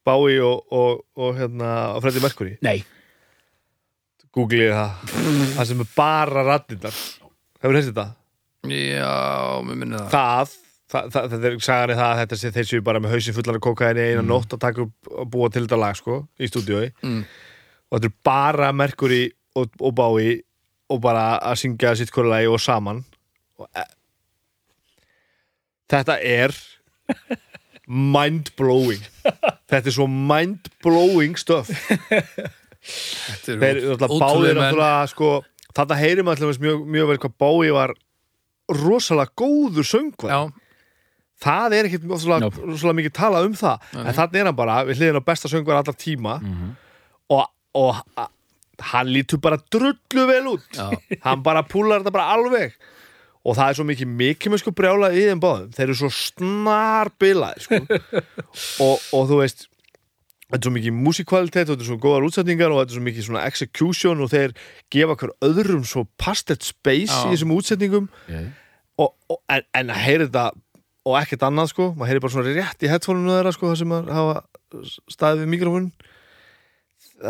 Speaker 2: Bowie og, og, og hérna og Freddie Mercury?
Speaker 3: Nei,
Speaker 2: Googlið það. Það sem er bara raddindar Hefur heyrt þetta?
Speaker 1: Já, mér minni það.
Speaker 2: Það, það, það þetta er sagan í það að þetta sé þeir séu bara með hausinn fullar af kokaini eina nótt að taka upp og búa til þetta lag sko í stúdíói.
Speaker 1: Mm.
Speaker 2: Og þetta er bara Mercury og, og Bowie og bara að syngja sitt hverju lagi og saman. Og, e þetta er mind-blowing. Þetta er svo mind-blowing stuff.
Speaker 1: Þetta
Speaker 2: þeir báðir náttúrulega sko, þetta heyrim alltaf mjög, mjög vel hvað Bowie var rosalega góður söngvar
Speaker 1: Já,
Speaker 2: það er ekkert rosalega,
Speaker 3: Nope.
Speaker 2: rosalega mikið talað um það. En þannig er hann bara við hliðin á besta söngvar allar tíma. Og, og hann lítur bara drullu vel út. Hann bara púlar þetta bara alveg. Og það er svo mikið mikið með sko brjála í þeim báðum. Þeir eru svo snar bilaði sko. og, og þú veist þetta er svo mikið músikvalitet og þetta er svo góðar útsetningar og þetta er svo mikið svona execution og þeir gefa hver öðrum svo pastet space
Speaker 1: Já.
Speaker 2: í þessum útsetningum og, og, en, en að heyra þetta og ekkert annað sko, maður heyri bara svona rétt í headphone-unu þeirra sko, það sem maður hafa staðið við er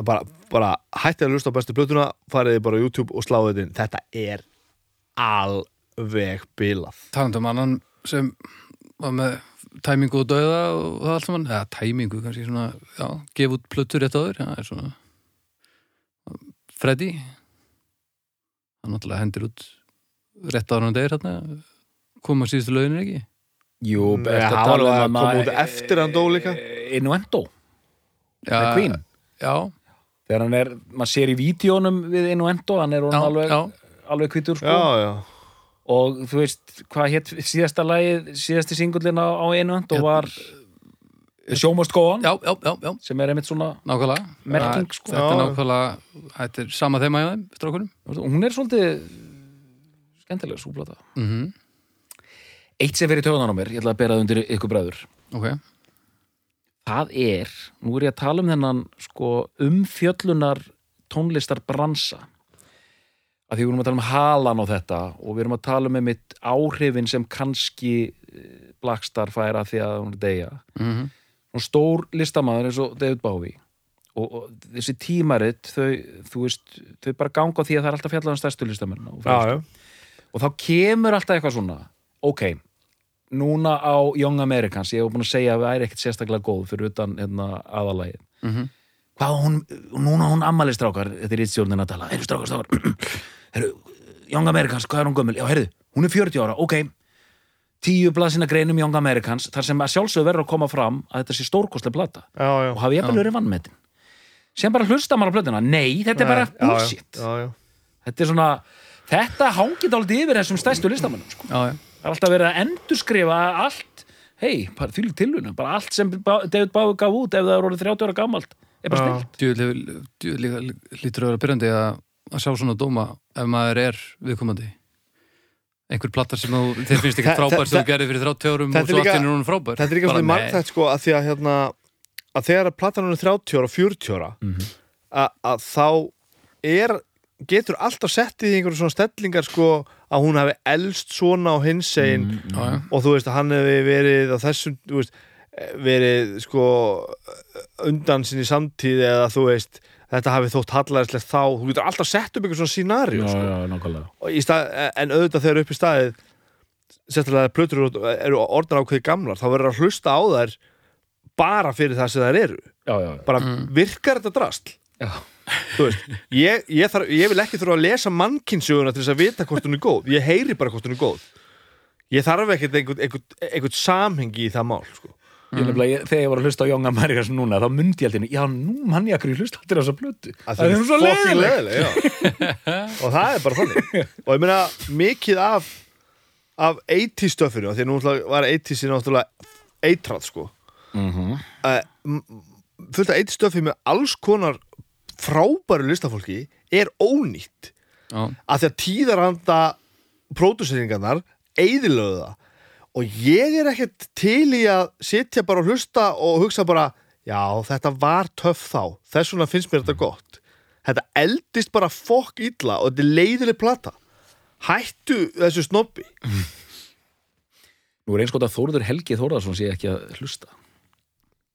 Speaker 2: bara, bara hættið að lusta á bestu plötuna fariði bara á YouTube og sláðu þetta inn. Þetta er alveg bilað.
Speaker 1: Talandi um annan sem var með tæmingu og dauða og það allt saman, eða tæmingu kannski svona, já, gef út plötur rétt áður, já, er svona Freddy. Hann náttúrulega hendir út rétt áður hann deyr hérna koma síðustu lögin ekki?
Speaker 3: Jú,
Speaker 2: Nei,
Speaker 3: ertu
Speaker 2: hann
Speaker 3: að tala
Speaker 2: var
Speaker 3: um
Speaker 2: að koma út eftir hann dó líka.
Speaker 3: Innuendo,
Speaker 1: já, já,
Speaker 3: Þegar hann er, maður sér í vídjónum við Innuendo, hann er
Speaker 1: já,
Speaker 3: alveg,
Speaker 1: já,
Speaker 3: alveg kvítur sko.
Speaker 2: Já, já,
Speaker 3: og þú veist, hvað hétt síðasta lagið, síðasti singullin á, á Innuendo
Speaker 1: Hérna-
Speaker 3: var Sjómast góðan
Speaker 1: já, já, já, já,
Speaker 3: sem er einmitt svona,
Speaker 1: nákvæmlega.
Speaker 3: Merking, sko.
Speaker 1: þetta er nákvæmlega, þetta er sama þema hjá þeim, strákunum.
Speaker 3: Hún er svolítið skemmtilega súplata.
Speaker 1: Mm
Speaker 3: Eitt sem fyrir töðan á mér, ég ætla að bera það undir ykkur bræður.
Speaker 1: Ok,
Speaker 3: það er, nú er ég að tala um þennan sko, umfjöllunar tónlistar bransa. Að því við erum að tala um halan á þetta og við erum að tala um einmitt áhrifin sem kannski eh, Blackstar færa því að hún er deyja.
Speaker 1: Mm
Speaker 3: og stór listamaður eins og David Bowie. Og, og þessi tímarit þau, þú veist, þau bara ganga því að það er alltaf fjallað um stærstu listamenn og, og þá kemur alltaf eitthvað svona ok, núna á Young Americans, ég hef búin að segja að það er ekkert sérstaklega góð fyrir utan hérna, aðalagið
Speaker 1: Mhm.
Speaker 3: hvað á hún, núna hún ammali strákar þetta er ítstjórnin að tala, heyrðu strákar, strákar. Heyrðu, Young Americans, hvað er hún gömul? Já, heyrðu, hún er 40 ára, ok. Tíu blaðsina greinum Young Americans þar sem að sjálfsögðu verður að koma fram að þetta sé stórkostlega plata.
Speaker 2: Já, já.
Speaker 3: og hafi jafnvel verið vannmetin sem bara hlusta maður á plötuna, nei, þetta er bara bullshit.
Speaker 2: Já, já.
Speaker 3: þetta er svona, þetta hangið aldrei yfir þessum stærstu listamannum sko.
Speaker 1: já, já
Speaker 3: það er alltaf verið að endurskrifa allt hei, bara því tilvunum bara allt sem David Bowie gaf út ef það er orðið 30 ára gamalt er bara
Speaker 2: Já.
Speaker 3: snilt
Speaker 1: djúðlega lítur að vera byrjandi að, að sjá svona dóma ef maður er viðkomandi einhver plattar sem þú, þér finnst ekki frábær sem þú gerir fyrir 30 árum og svo allt er hún frábær
Speaker 2: þetta er líka svona
Speaker 1: nei.
Speaker 2: margþætt sko að því að hérna að þegar platan er 30 ára og 40 ára að, að þá er getur alltaf sett í einhverjum svona stellingar sko að hún hafi elst svona á hins einn
Speaker 1: Já, já.
Speaker 2: og þú veist að hann hefði verið á þessum, þú veist verið sko undan sinni samtíð eða þú veist þetta hafi þótt hallarinslegt þá þú getur alltaf sett upp einhver svona scenario sko.
Speaker 3: já, nákvæmlega
Speaker 2: Og í stað, en auðvitað þegar upp í staðið sérstaklega plötur eru orðnar ákveði gamlar þá verður að hlusta á þær bara fyrir það sem þær eru
Speaker 3: já, já, já.
Speaker 2: bara virkar þetta drastl
Speaker 3: já.
Speaker 2: Veist, ég, ég, þarf, ég vil ekki þurfa að lesa mannkinsöguna til þess að vita hvort hún er góð ég heyri bara hvort hún er góð ég þarf ekkert einhvern, einhvern, einhvern samhengi í það mál sko.
Speaker 3: Ég nefnilega, ég, þegar ég var að hlusta á Jónga Marjas núna, þá myndi ég alltaf, já, nú mann ég akkur ég hlusta alltaf plötu.
Speaker 2: að það er
Speaker 3: svo leiðileg.
Speaker 2: og það er bara þannig og ég meina mikið af af 80 stöffinu því að nú var 80 sér náttúrulega eitrað sko
Speaker 3: Mhm.
Speaker 2: uh, fullt af 80 stöffi með alls konar frábæru listafólki er ónýtt.
Speaker 1: Já,
Speaker 2: að því að tíðaranda próduseringarnar eigðilöðu það. Og ég er ekkert til í að sitja bara og hlusta og hugsa bara já, þetta var töff þá. Þess vegna finnst mér þetta gott. Þetta eldist bara fokk illa og þetta er leiðileg plata. Hættu þessu snobbi.
Speaker 3: Nú er eins gott að Þórður Helgi Þórðarsson sé ekki að hlusta.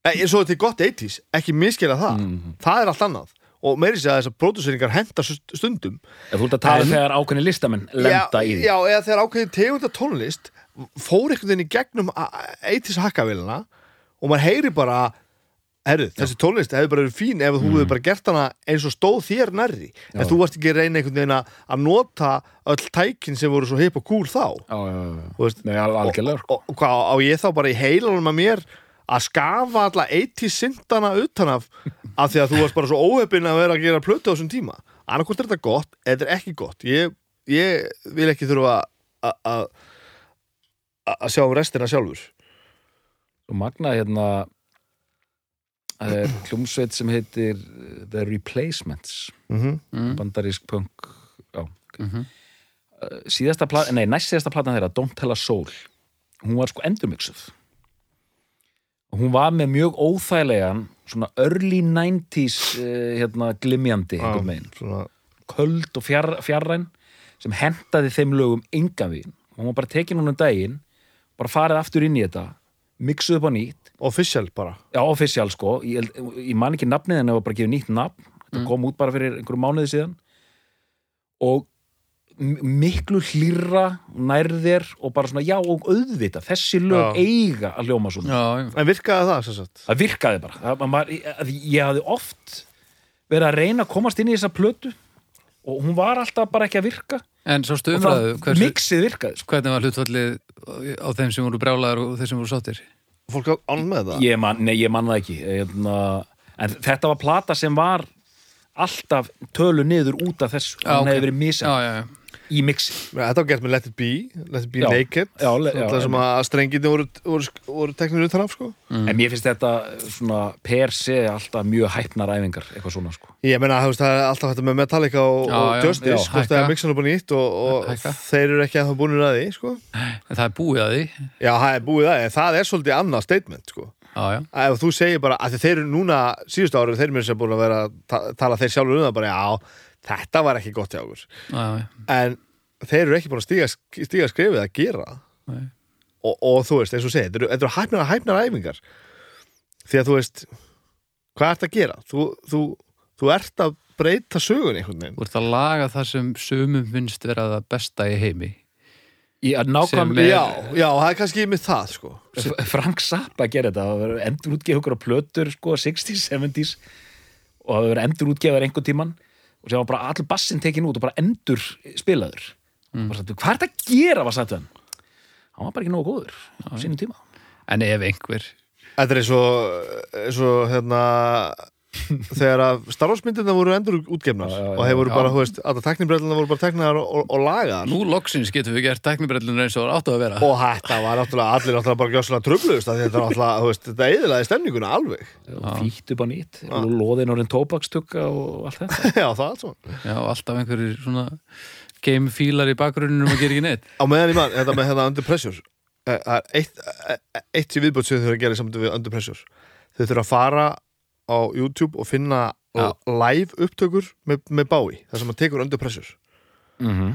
Speaker 2: en svo þetta er gott 80s, ekki miskila það.
Speaker 3: Mhm.
Speaker 2: það er allt annað og meiri sér að þessar próduseringar henda stundum
Speaker 3: Ef þú ert að tala
Speaker 2: En-
Speaker 3: þegar ákveðni listamenn lenda
Speaker 2: já,
Speaker 3: í því.
Speaker 2: Já, eða þegar ákveðin tegunda tónlist fór einhvern veginn í gegnum eittis hakkavélina og maður heyri bara herru, þessi tónlist hefur bara verið fín ef þú hefur bara gert hana eins og stóð þér nærri en
Speaker 3: Já.
Speaker 2: þú varst ekki að reyna einhvern veginn að nota öll tækin sem voru svo hip og cool þá
Speaker 3: Já,
Speaker 2: veist,
Speaker 3: Nei, sko.
Speaker 2: og, og hvað á ég þá bara í heilanum að mér að skafa alla 80 syndana utan af af því að þú varst bara svo óheppin að vera að gera plötu á þessum tíma. Annarkvort er þetta gott, eða þetta er ekki gott. Ég, ég vil ekki þurfa að- að sjá um restina sjálfur.
Speaker 3: Og magnað hérna það er hljómsveit sem heitir uh, The Replacements.
Speaker 2: Mm
Speaker 1: mm,
Speaker 3: bandarísk punk já,
Speaker 1: mhm.
Speaker 3: síðasta plata, nei, næst síðasta platan þeirra Don't Tell a Soul. Hún var sko endurmixuð. Og hún var með mjög óþægilegan svona early 90s uh, hérna glimjandi
Speaker 2: svona,
Speaker 3: köld og fjar, fjarræn sem hentaði þeim lögum engan veginn. Og var bara tekin hún um daginn bara farið aftur inn í þetta mixuð upp á nýtt.
Speaker 2: Official bara.
Speaker 3: Já, official sko, ég, ég man ekki nafnið en það var bara gefið nýtt nafn. Þetta kom út bara fyrir einhverju mánuði síðan. Og miklu hlýrra nærðir og bara svona já og auðvita þessi lög
Speaker 2: Já.
Speaker 3: eiga að hljóma svona
Speaker 1: já,
Speaker 2: en virkaði það sem sagt
Speaker 3: það virkaði bara það, maður, að ég hafði oft verið að reyna að komast inn í þessa plötu og hún var alltaf bara ekki að virka
Speaker 1: En svo stumraðu,
Speaker 3: mixið virkaði sko.
Speaker 1: hvernig var hlutfallið á þeim sem voru brjálaðar og þeir sem voru sáttir?
Speaker 2: fólk á ánum með það
Speaker 3: ég man, nei, ég man það ekki Eðna, en þetta var plata sem var alltaf tölu niður út af þessu hann
Speaker 1: ok.
Speaker 3: hefði verið misa
Speaker 1: Já, já, já.
Speaker 3: Í mixi
Speaker 2: þetta var gert með Let It Be Let It Be
Speaker 3: Já.
Speaker 2: Naked
Speaker 3: Já, le- já,
Speaker 2: það sem að strengindi voru, voru, voru teknir utan af sko
Speaker 3: en mér finnst þetta svona per se alltaf mjög hæpnar æfingar eitthvað svona sko
Speaker 2: Ég meina, þú veist, það er alltaf þetta með Metallica og,
Speaker 1: Já,
Speaker 2: og
Speaker 1: já,
Speaker 2: Justice, hvort það er mixan upp á nýtt og, og þeir eru ekki að það búinir að því, sko.
Speaker 1: En það er búið að því.
Speaker 2: Já, það er búið það, en það er svolítið annað statement, sko.
Speaker 1: Já, já.
Speaker 2: Ef þú segir bara, að þeir eru núna, síðustu árið, þeir mér sem búin að vera að ta tala þeir sjálfur um það bara, já, þetta var ekki gott hjá okkur.
Speaker 1: Já, já.
Speaker 2: En þeir eru ekki búin að stíga, stíga skrefið að gera.
Speaker 1: Nei.
Speaker 2: Og, og þú veist, eins og segir, þetta eru- þetta eru hæfnar, hæfnar æfingar. Því að þú veist, hvað ert að gera? Þú, þú, þú ert að breyta sögun einhvern veginn.
Speaker 1: Þú ert að laga það sem sumum finnst vera það besta í heimi.
Speaker 3: í að
Speaker 1: Sem
Speaker 3: nákvæmlega
Speaker 2: Já, já, það er kannski með það, sko.
Speaker 3: Frank Zappa gerir þetta það verður endur útgefa okkur á plötur sko, 60s, 70s og það verður endur útgefaður einhvern tíman og sem var bara allir bassin tekin út og bara endur spilaður. Mm. sagt, hvað er þetta að gera, var sagt hann? Hann var bara ekki nógu góður á sínum tíma.
Speaker 1: En ef einhver,
Speaker 2: Þetta er eins og hérna, þegar að starfsmyndirna voru endur útgefnar
Speaker 3: Já, já, já,
Speaker 2: og þeir voru bara, þú veist, að teknibrellina voru bara teknar og, og, lagaðar.
Speaker 1: Nú loksins getum við gert teknibrellunum eins og það áttu að vera.
Speaker 2: og þetta var náttúrulega, allir náttúrulega bara gjössalega tröflust að þetta náttúrulega, þú veist, þetta eðilaði stemninguna alveg.
Speaker 3: Fýtt upp á nýtt. Og loðin orðin tóbakstukka og allt þetta.
Speaker 2: Já, það er svo
Speaker 1: Já, alltaf einhverjir svona gamefílar í bakgrunnum og gera ekki neitt.
Speaker 2: Á meðan í mann, þetta með hérna Under Pressure eh, það er eitt, eh, eitt sem viðbútt sem þau þurfa að gera í samtum við Under Pressure. Þau þurfa að fara á YouTube og finna
Speaker 1: Já.
Speaker 2: live upptökur með, með bái, það sem að tekur Under Pressure
Speaker 3: mm -hmm.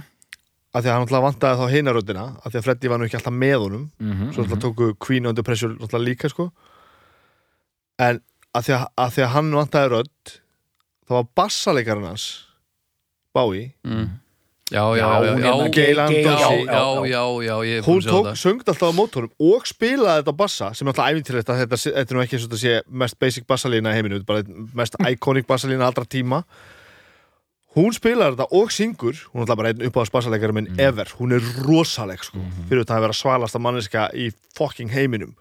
Speaker 2: af því að hann alltaf vantaði þá hinaröddina af því að Freddy var nú ekki alltaf með honum
Speaker 3: Mhm,
Speaker 2: svo alltaf tóku Queen Under Pressure alltaf líka sko en af því að, að, því að hann vantaði rödd þá var bassalekarinn hans Bái
Speaker 1: Mm. Já, já,
Speaker 3: Já,
Speaker 1: já, já, já,
Speaker 3: hérna,
Speaker 1: já,
Speaker 3: Já,
Speaker 1: já,
Speaker 2: hún tók,
Speaker 1: það.
Speaker 2: söngd alltaf á mótorum og spilaði þetta bassa sem er alltaf æfintilegt að þetta, þetta er nú ekki eins og þetta sé mest basic bassalína í heiminu, bara mest iconic bassalína allra tíma. Hún spilaði þetta og syngur. Hún er alltaf bara einn uppáðast bassaleikari minn ever, hún er rosaleg sko, fyrir þetta að vera svalasta manneska í fucking heiminum.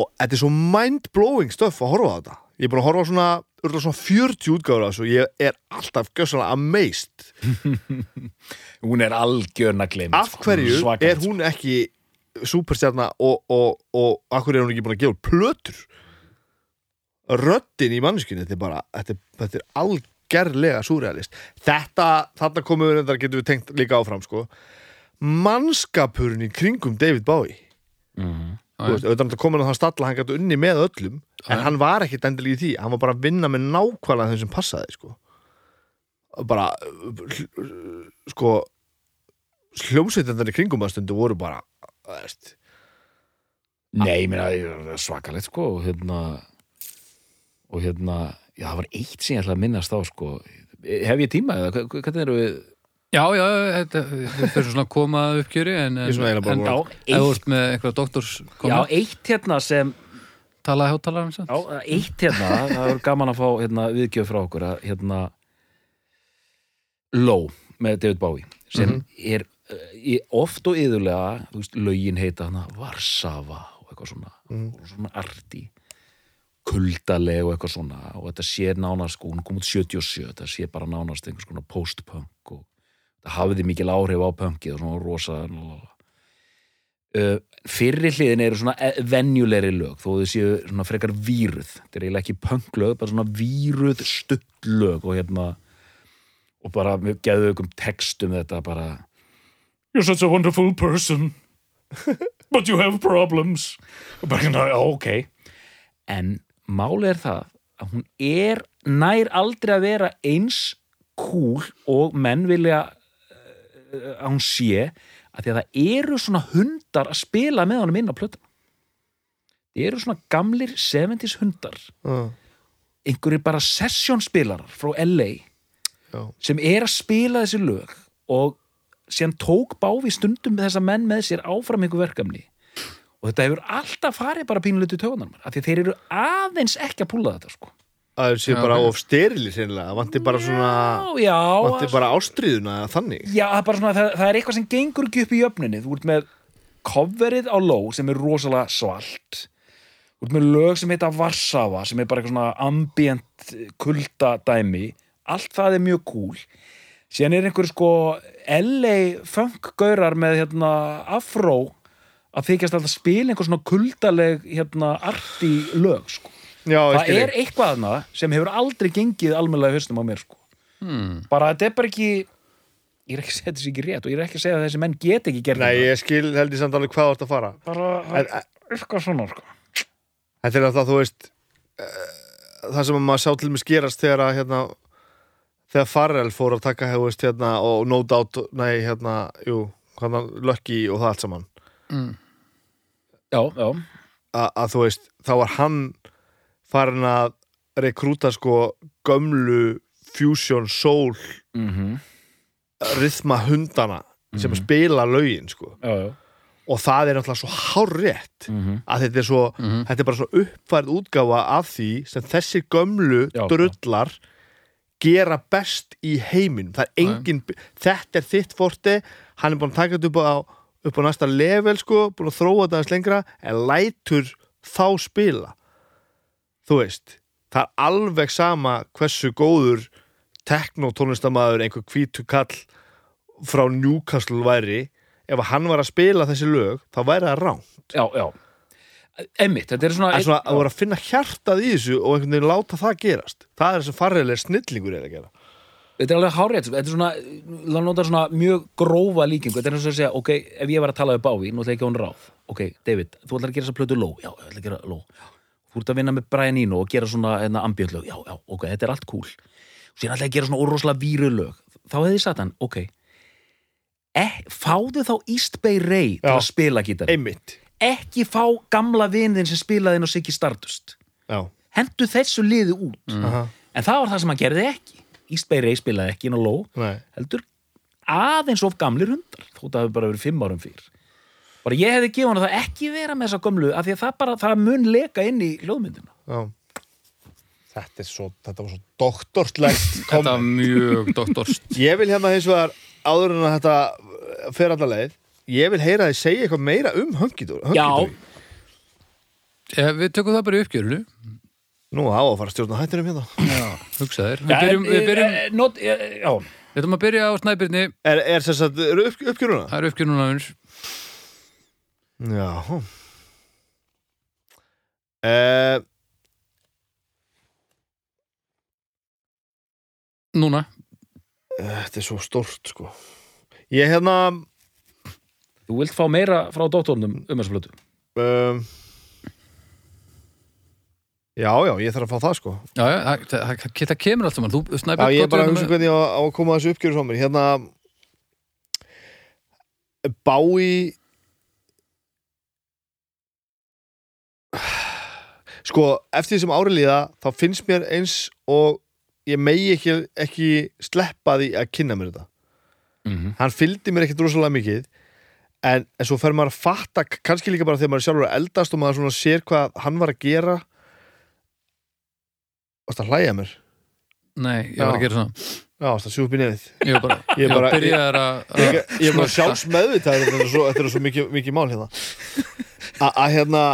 Speaker 2: Og þetta er svo mind-blowing stöff að horfa á þetta ég er búin að horfa á svona, svona 40 útgáður og ég er alltaf gjössalega amazed.
Speaker 3: Hún er algjörna glemt
Speaker 2: af hverju er hún ekki superstjarna og, og, og af hverju er hún ekki búin að gefa plötur? Röddin í mannskjunni þetta er bara, þetta er, þetta er algerlega súrealist þetta, þarna komum við þetta getum við tengt líka áfram sko. Mannskapurinn í kringum David Bowie.
Speaker 3: Mhm.
Speaker 2: Þú veist, auðvitað hann komin á það stalla hann gæti unni með öllum en
Speaker 1: Já.
Speaker 2: hann var ekkit endilega í því hann var bara að vinna með nákvæmlega þeim sem passaði sko. bara sko hljómsveitindarnir í kringum að stundu voru bara veist,
Speaker 3: Nei, það er svakalegt sko og hérna og hérna, já, það var eitt sem ég ætla að minnast á sko hef ég tíma eða hvernig eru við
Speaker 1: Já, já, þetta, fyrir svona að koma að uppgjöri en, en,
Speaker 2: er
Speaker 1: en
Speaker 2: búin
Speaker 3: Já,
Speaker 1: ef þú
Speaker 3: eitt,
Speaker 1: ert með einhverja doktors
Speaker 3: já, eitt hérna sem
Speaker 1: talaði hátalarinn sem
Speaker 3: já, eitt hérna, það er gaman að fá hérna, viðgjöf frá okkur að hérna Low með David Bowie sem
Speaker 2: Mhm.
Speaker 3: er uh, í, oft og yðurlega, þú veist, lögin heita hana Varsava og eitthvað svona
Speaker 2: Mhm.
Speaker 3: og svona arti kuldaleg og eitthvað svona og þetta sé nánast sko, hún kom út 77 þetta sé bara nánast einhvers konar post-punk og það hafiði mikil áhrif á punkið og svona rosa uh, fyrri hliðin eru svona e- venjulegri lög þó þau séu svona frekar víruð. Þetta er eiginlega ekki punklög, bara svona víruð stutt lög og hérna og bara við geðum ykkur textum þetta bara You're such a wonderful person but you have problems. Og bara hérna, ok. En máli er það að hún er nær aldrei að vera eins cool og menn vilja að hún sé að því að það eru svona hundar að spila með honum inn á plötum það eru svona gamlir 70s hundar.
Speaker 2: Uh,
Speaker 3: einhverjir bara sessjónspilarar frá LA
Speaker 2: já,
Speaker 3: sem er að spila þessi lög og sem tók báfi stundum með þessa menn með sér áfram einhver verkefni. Og þetta hefur alltaf farið bara pínuleitu tögunar af því þeir eru aðeins ekki að púla þetta sko.
Speaker 2: Að það sé
Speaker 1: Já,
Speaker 2: bara of sérlega, það vanti bara svona
Speaker 3: já, já,
Speaker 2: vanti bara ástríðuna eða þannig.
Speaker 3: Já það, svona, það, það er eitthvað sem gengur ekki upp í jöfnunni. Þú ert með coverið á low sem er rosalega svalt. Þú ert með lög sem heita Varsava sem er bara eitthvað svona ambient kuldadæmi. Allt það er mjög cool. Síðan er einhver sko LA funk-gaurar með hérna afró að þykjast alltaf spila einhver svona kuldaleg hérna arti lög sko.
Speaker 2: Já,
Speaker 3: það er eitthvað þarna sem hefur aldrei gengið almennilega í haustum á mér sko.
Speaker 1: hmm.
Speaker 3: bara þetta er bara ekki ég er ekki að setja þessi ekki rétt og ég er ekki að segja að þessi menn get ekki gert
Speaker 2: Nei, ég skil held ég samt alveg hvað þú ert að fara
Speaker 3: bara eitthvað svona sko.
Speaker 2: Þetta er alltaf, þú veist uh, það sem maður sá til mig skerast þegar að hérna, þegar Farrell fór að taka hefur veist, hérna, og No Doubt, nei, hérna jú, hann, Lucky og það allt saman
Speaker 1: mm.
Speaker 3: já, já,
Speaker 2: A, að þú veist, þá var hann farin að rekrúta sko gömlu fusion soul
Speaker 3: mm
Speaker 2: rithma hundana sem
Speaker 3: Mhm.
Speaker 2: spila lögin sko.
Speaker 3: Já, já.
Speaker 2: og það er náttúrulega svo hárrétt
Speaker 3: Mm
Speaker 2: að þetta er svo,
Speaker 1: Mhm.
Speaker 2: þetta er bara svo uppfærð útgáfa af því sem þessi gömlu
Speaker 3: Já,
Speaker 2: drullar gera best í heiminn það er engin, þetta er þitt forti hann er búin að taka þetta upp á upp á næsta level sko, búin að þróa þetta aðeins lengra en lætur þá spila þú veist það er alveg sama hversu góður teknotónlistamæður einhver hvítu kall frá Newcastle væri. Ef hann var að spila þessi lög þá væri það rán
Speaker 3: já, já. Emmitt, þetta er svona,
Speaker 2: en svona að voru að finna hjartað í þessu og einhvern veginn láta það gerast. Það er þessi farriðlega snillingur er að gera.
Speaker 3: Þetta er alveg hárétt þetta er svona, það notar svona mjög grófa líkingu, þetta er eins og að segja ok, ef ég var að tala við Bávi, nú ætla ég ekki á hún ráð. Ok, David, þú ætlar að gera þess að plötu low. Já, ég ætla að gera low þú ert að vinna með Brian Eno og gera svona hérna, ambient lög, já, já, ok, þetta er allt cool. Og síðan ætla ég að gera svona úrroslega víru lög. Þá hefði hann, ok. Eh, fáðu þá East Bay Ray til
Speaker 2: Já.
Speaker 3: að spila gítar
Speaker 2: einmitt.
Speaker 3: Ekki fá gamla vinðin sem spilaði inn á Siggy Stardust.
Speaker 2: Já.
Speaker 3: hendu þessu liði út.
Speaker 2: Aha.
Speaker 3: en það var það sem hann gerði ekki. East Bay Ray spilaði ekki inn á
Speaker 2: Nei.
Speaker 3: heldur aðeins of gamlir hundar þótt að það hefur bara verið fimm árum fyrr bara ég hefði gefið hann það ekki vera með þessa gömlu af því að það bara, það mun leka inn í hljóðmyndina.
Speaker 2: Já. Þetta er svo, þetta var svo doktorslegt
Speaker 1: Þetta var mjög doktorst.
Speaker 2: Ég vil hérna hins vegar áður en að þetta fer allar leið ég vil heyra þið segja eitthvað meira um höngidóri
Speaker 3: Já,
Speaker 1: ja, Við tökum það bara í uppgjörinu.
Speaker 2: Nú á að fara að stjórna hættinum hérna.
Speaker 1: Já, hugsa þér
Speaker 3: já
Speaker 1: Við byrjum, við byrjum,
Speaker 3: eh, eh, not, eh, já,
Speaker 1: við ætlum að byrja á snæbyrni
Speaker 2: Er, er sem sagt, er upp, uppgjöruna?
Speaker 1: Það er uppgjörnuna uns
Speaker 2: Já. Uh,
Speaker 1: Núna.
Speaker 2: Þetta er svo stórt sko. Ég hérna
Speaker 3: þú vilt fá meira frá dóttornum um þessu flötu
Speaker 2: um, Já, já, ég þarf að fá það sko.
Speaker 1: Já, já, það, það, það, það kemur allt saman. Þú,
Speaker 2: Já,
Speaker 1: Snæbjörn,
Speaker 2: ég er bara að hugsa hvernig ég á, að koma að þessu uppgjöru mér. Hérna Bái Sko, eftir því sem ári líða þá finnst mér eins og ég megi ekki, ekki sleppa því að kynna mér þetta
Speaker 3: Mhm.
Speaker 2: hann fylgdi mér ekkert rosalega mikið en, en svo fer maður að fatta kannski líka bara þegar maður er sjálfur að eldast og maður sér hvað hann var að gera Varst að hlæja að mér?
Speaker 1: Nei, ég var að gera svona
Speaker 2: Já, varst að sjúpa í nefið
Speaker 1: Ég var bara,
Speaker 2: Ég
Speaker 1: ég
Speaker 2: bara- Ég, ég er bara
Speaker 1: snökta.
Speaker 2: sjálfs meðvitað þetta er svo, er svo mikið, mikið mál hérna að hérna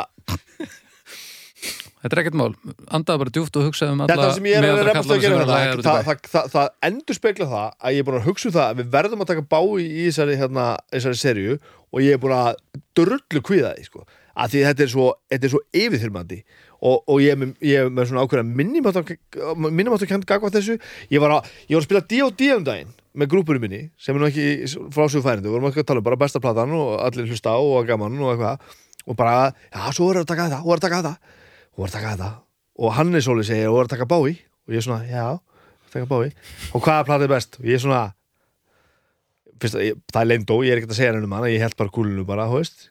Speaker 1: Þetta er ekkert mál, andaði bara djúft og hugsaði um alla
Speaker 2: þetta sem ég er að reyna að gera það,
Speaker 1: bæ.
Speaker 2: það, það, það endur spekla það að ég er búin að hugsa um það að við verðum að taka bái í þessari, hérna, þessari serju og ég er búin að drullu kvíða því sko. að því þetta er svo, svo yfirþyrmandi og, og ég, er með, svona ákveðna minnumáttu kæmt gagvað þessu ég var, að, ég var að spila D.O.D. um daginn með grúpunum minni sem er nú ekki frásögu færindu, við vorum ekki að tala um bara besta platan og allir hlusta á og gaman og eitthvað og bara, já, svo voru að taka þetta, voru að taka þetta voru að taka þetta. Og Hannes Óli segir, voru að taka bái og ég er svona, já, taka bái og hvaða plata er best? og ég er svona fyrst, ég, það er leindó, ég er ekkert að segja hann um hann ég held bara kúlinu bara, þú veist.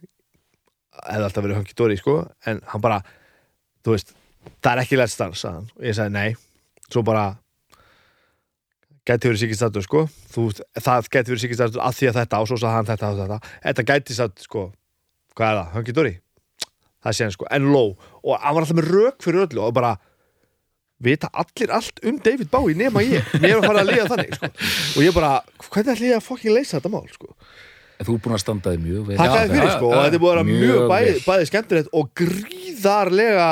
Speaker 2: Hefði alltaf verið hunky dory, sko. En hann bara, þú veist það er ekki let's dance, sagði hann. Og ég sagði nei, svo bara gæti verið sikið status, sko. Þú, það gæti verið sikið status að því að þetta og svo sagði hann þetta og þetta, þetta. Gæti status, sko hvað er það, hunky dory það sé hann, sko, en low og hann var alltaf með rök fyrir öllu og bara vita allir allt um David Bowie nema ég, mér var farið að líða þannig sko. og ég bara, hvernig ætli ég að fokkin leysa þetta mál, sko?
Speaker 3: En þú er búin að standa þig mjög vel.
Speaker 2: Takk
Speaker 1: Já,
Speaker 2: fyrir, sko, og þetta er búin að vera
Speaker 3: mjög
Speaker 2: bæði, bæði skemmtilegt og gríðarlega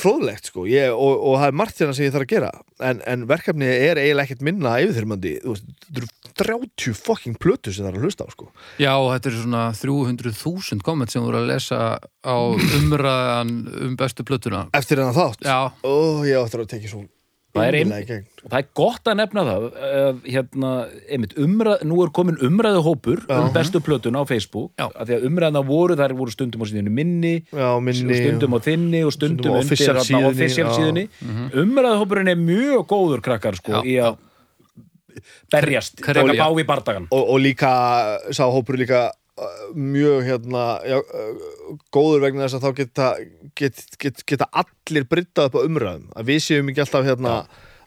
Speaker 2: fróðlegt, sko, ég, og, og það er margt hérna sem ég þarf að gera, en, en verkefni er eiginlega ekkert minna yfirþyrmandi, þú veist, 30 fucking plötu sem það er að hlusta á, sko.
Speaker 1: Já, þetta er svona 300.000 komment sem voru að lesa á umræðan um bestu plötuna.
Speaker 2: Eftir hennar þátt,
Speaker 1: Já,
Speaker 2: ó, ég áttur að tekið svo
Speaker 3: Það er það er gott að nefna það uh, hérna, einmitt, umræð, nú er komin umræðu hópur um bestu plötuna á Facebook
Speaker 1: Já.
Speaker 3: af því að umræðina voru, þær voru stundum á síðunni minni,
Speaker 2: Já, minni,
Speaker 3: stundum á þinni og stundum,
Speaker 2: Stundum á
Speaker 3: undir
Speaker 2: official síðunni,
Speaker 3: síðunni. Umræðu hópurinn er mjög góður krakkar sko, í að berjast, taka bá í bardagan
Speaker 2: og, og líka sá hópur líka uh, mjög hérna já, uh, góður vegna þess að þá geta, get, get, geta allir bryttað upp á umræðum. Að við séum ekki alltaf hérna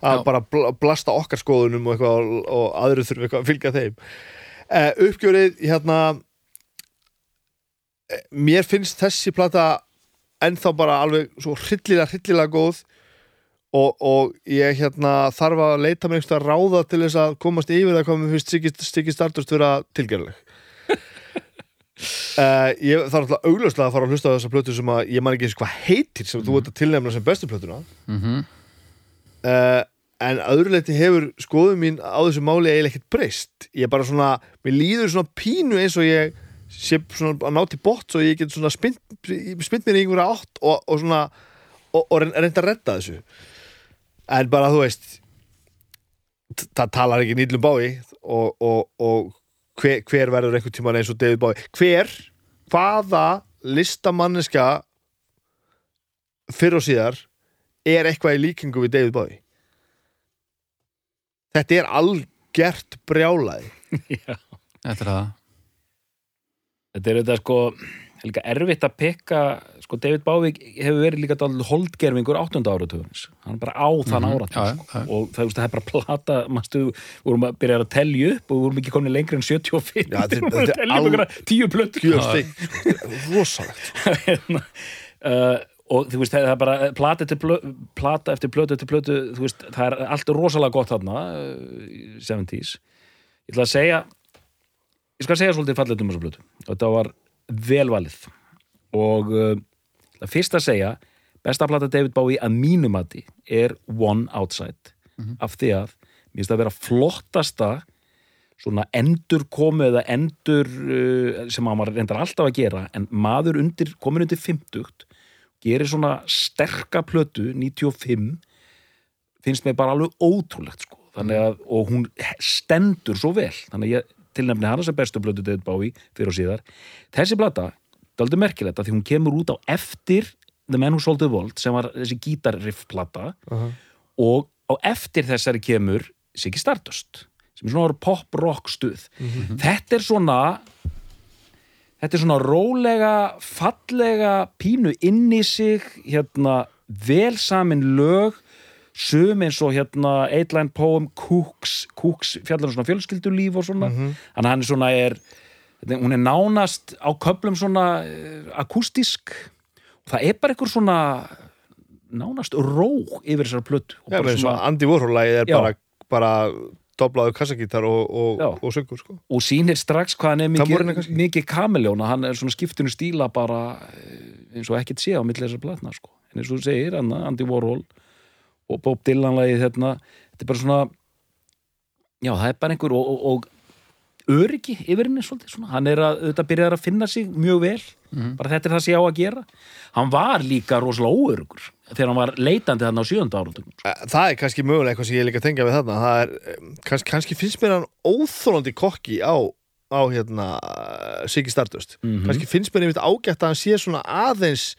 Speaker 2: að
Speaker 1: Já.
Speaker 2: bara bl blasta okkar skoðunum og, eitthvað, og, og aðrir þurfum eitthvað að fylgja þeim. Uh, uppgjörið hérna eh, mér finnst þessi plata ennþá bara alveg svo hryllilega, hryllilega góð og, og ég hérna þarf að leita mér einhversta ráða til þess að komast yfir það hvað mér finnst Siggi, Stardust vera tilgerðleg uh, ég þarf alltaf augljóslega að fara að hlusta á þessa plötu sem að ég man ekki eins hvað heitir sem þú ert að tilnefna sem bestu plötuna.
Speaker 1: Mhm.
Speaker 2: Uh, en öðruleiti hefur skoðum mín á þessu máli eiginlega ekkert breyst. Ég er bara svona, mér líður svona pínu eins og ég sé svona að ná til bort svo ég get svona spint, spint mér í einhverja átt og, og svona og, og reyn- reynda að redda þessu en bara þú veist það talar ekki nýllum bái og, og, og hver, hver verður einhvern tímann eins og David Bái hver, hvaða listamanniska fyrr og síðar er eitthvað í líkingu við David Bái þetta er algert brjálaði
Speaker 1: Þetta er það.
Speaker 3: Þetta er þetta sko er líka erfitt að pekka sko David Bowie hefur verið líka holdgerfingur 8. áratugurins hann er bara á þann
Speaker 1: Mhm,
Speaker 3: áratug
Speaker 1: já,
Speaker 3: sko. og það, veist, það er bara plata manstu, við vorum að byrja að telja upp og við vorum ekki komin lengra en 75
Speaker 2: Já, þetta
Speaker 3: vorum að telja upp
Speaker 2: al-
Speaker 3: tíu
Speaker 2: stig, rosalegt.
Speaker 3: Og þú veist, það er bara plata, til plö, plata eftir plötu eftir plötu, þú veist, það er allt rosalega gott þarna uh, í 70s ég ætla að segja ég skal segja svolítið fallet um þessu plötu. Og þetta var velvalið. Og uh, það fyrst að segja besta plata David Bowie að mínumati er One Outside. Af því að mér finnst það að vera flottasta svona endur komu eða endur uh, sem var reyndar alltaf að gera en maður undir, komin undir 50 gerir svona sterka plötu 95 finnst mér bara alveg ótrúlegt sko. að, og hún stendur svo vel, þannig að ég tilnefni hana sem bestu plötu David Bowie fyrir og síðar. Þessi plata, það er aldrei merkilegt að því hún kemur út á eftir The Man Who Sold the World sem var þessi gítarriff plata og á eftir þessari kemur Siggy Stardust sem er svona pop-rock stuð. Þetta er svona þetta er svona rólega fallega pínu inn í sig hérna vel samin lög sum eins og hérna Eight-Line Poem, Cooks Cooks fjallar um svona fjölskyldulíf og svona þannig að hann er svona er hún er nánast á köplum svona uh, akústísk og það er bara einhver svona nánast ró yfir þessar plötu og
Speaker 2: Já,
Speaker 3: bara
Speaker 2: svona Andy Warhol-lægið er
Speaker 3: Já.
Speaker 2: bara, bara doblaður kassagítar og, og, og söngur sko.
Speaker 3: og sýnir strax hvað hann er mikið, mikið kameljóna hann er svona skiptinu stíla bara eh, eins og ekkert sé á milli þessar platna sko. en eins og þú segir, hann, Andy Warhol og Bob Dylan lagið hérna þetta er bara svona já, það er bara einhver og, og, og öryggi yfir henni svolítið svona. hann er að, auðvitað byrjar að finna sig mjög vel bara þetta er það sem ég á að gera. Hann var líka rosalega óörugur þegar hann var leitandi þarna á sjönda
Speaker 2: Eh, Það er kannski mögulega eitthvað sem ég líka tengja við þarna. Það er, kannski, kannski finnst mér hann óþólandi kokki á, á hérna Siggy Stardust.
Speaker 3: Mhm.
Speaker 2: kannski finnst mér einmitt ágætt að hann sé svona aðeins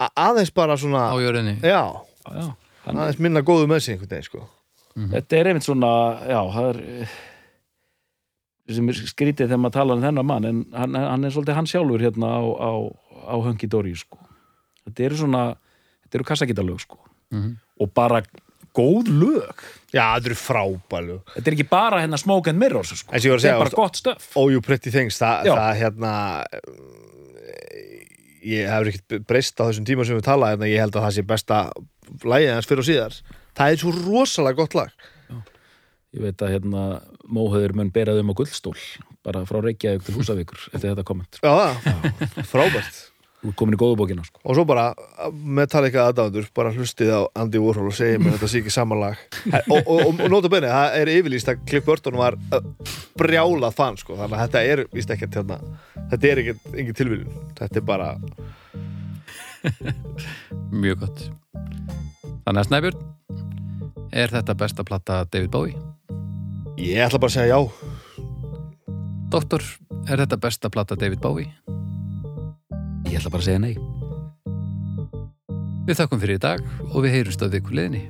Speaker 2: aðeins bara svona
Speaker 1: á jörðinni.
Speaker 2: Já,
Speaker 3: já, hann,
Speaker 2: aðeins minna góðu með sig einhvern veginn sko
Speaker 3: Þetta er einmitt svona, já, það er eh, sem er skrítið þegar maður talar um þennan mann en hann, hann er svolítið hann sjálfur hérna á, á, á Höngi Dóri, sko. Þetta eru svona, þetta eru kassagítalög, sko.
Speaker 1: Mhm.
Speaker 3: Og bara góð lög.
Speaker 2: Já, þetta eru frábælu
Speaker 3: Þetta er ekki bara hérna Smoke and Mirrors, sko. Þetta
Speaker 2: segja,
Speaker 3: er bara
Speaker 2: varst-
Speaker 3: gott stöf.
Speaker 2: Oh You Pretty Things það, það hérna eh, ég hefur ekkert breyst á þessum tíma sem við tala en ég held að það sé besta lægið hans fyrir og síðar það er svo rosalega gott lag.
Speaker 3: Ég veit að hérna Móhauður mun berað um á gullstól bara frá Reykjavík til Húsavíkur eftir þetta komment.
Speaker 2: Já, það, frábært.
Speaker 3: Komin í góðu bókina, sko.
Speaker 2: og svo bara Metallica aðdæðundur bara hlustið á Andy Warhol og segið mér þetta sé ekki sama lag. Og, og, og, og nota benni, það er yfirlýst að Cliff Burton var brjálað fann sko, þannig að þetta er víst ekkert hérna, þetta er engin tilviljun. Þetta er bara
Speaker 1: mjög gott. Þannig að Snæbjörn er þetta besta platta David Bowie?
Speaker 2: Ég ætla bara að segja já.
Speaker 1: Doktor, er þetta besta platta David Bowie?
Speaker 3: Ég ætla bara að segja nei.
Speaker 1: Við þakkum fyrir í dag og við heyrumst að viku leðinni